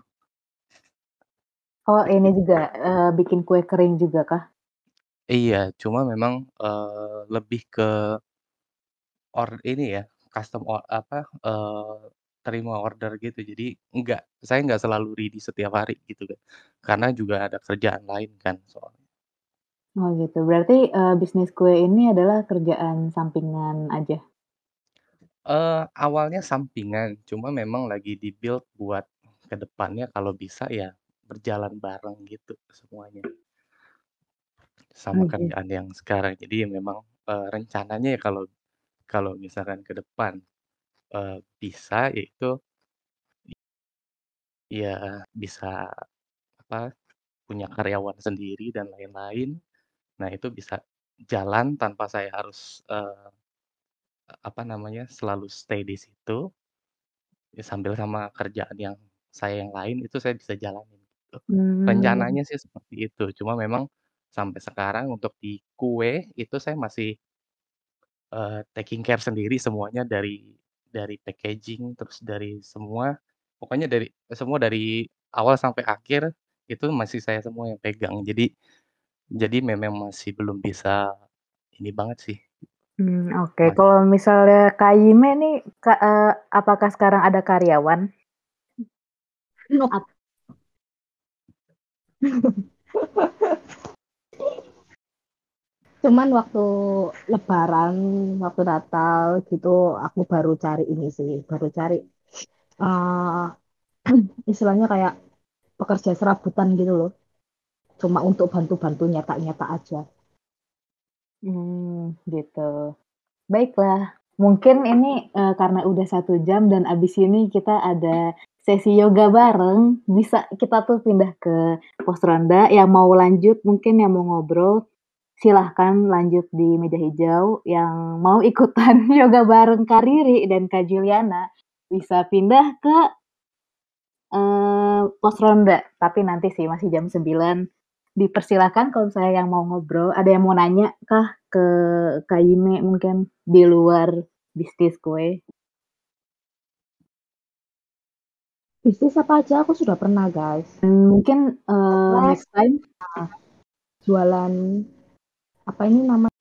Oh ini juga, uh, bikin kue kering juga kah? Iya, cuma memang, uh, lebih ke or ini ya, custom o apa, eee, terima order gitu. Jadi enggak saya nggak selalu ready setiap hari gitu kan, karena juga ada kerjaan lain kan soalnya. Oh gitu, berarti, eee, bisnis kue ini adalah kerjaan sampingan aja? Eee, awalnya sampingan, cuma memang lagi di-build buat ke depannya kalau bisa ya berjalan bareng gitu semuanya. Sama Oke. kerjaan yang sekarang. Jadi ya memang, eee, rencananya ya kalau kalau misalkan ke depan, eee, bisa yaitu ya bisa, apa, punya karyawan sendiri dan lain-lain. Nah itu bisa jalan tanpa saya harus, eee, apa namanya, selalu stay di situ. Ya sambil sama kerjaan yang saya yang lain itu saya bisa jalanin gitu. Mmm. Rencananya sih seperti itu, cuma memang sampai sekarang untuk di kue itu saya masih eee, taking care sendiri semuanya dari dari packaging, terus dari semua, pokoknya dari semua dari awal sampai akhir itu masih saya semua yang pegang. Jadi jadi memang masih belum bisa ini banget sih. Mmm, oke. Man Kalau misalnya Kak Yime nih, Kak, eee, apakah sekarang ada karyawan? Ap Cuman waktu lebaran, waktu Natal gitu, aku baru cari ini sih, baru cari, eee, istilahnya kayak pekerja serabutan gitu loh. Cuma untuk bantu-bantu nyetak-nyetak aja. Mmm, gitu. Baiklah, mungkin ini, eee, karena udah 1 jam dan abis ini kita ada sesi yoga bareng, bisa kita tuh pindah ke pos ronda, yang mau lanjut mungkin yang mau ngobrol, silahkan lanjut di meja hijau, yang mau ikutan yoga bareng Kak Riri dan Kak Juliana, bisa pindah ke eee, pos ronda, tapi nanti sih masih jam 9.00. Dipersilakan kalau misalnya yang mau ngobrol, ada yang mau nanya kah ke Kak Yime mungkin, di luar bisnis kue? Bisnis apa aja? Aku sudah pernah, guys. Mmm, mungkin, eee, next time. Jualan, apa ini nama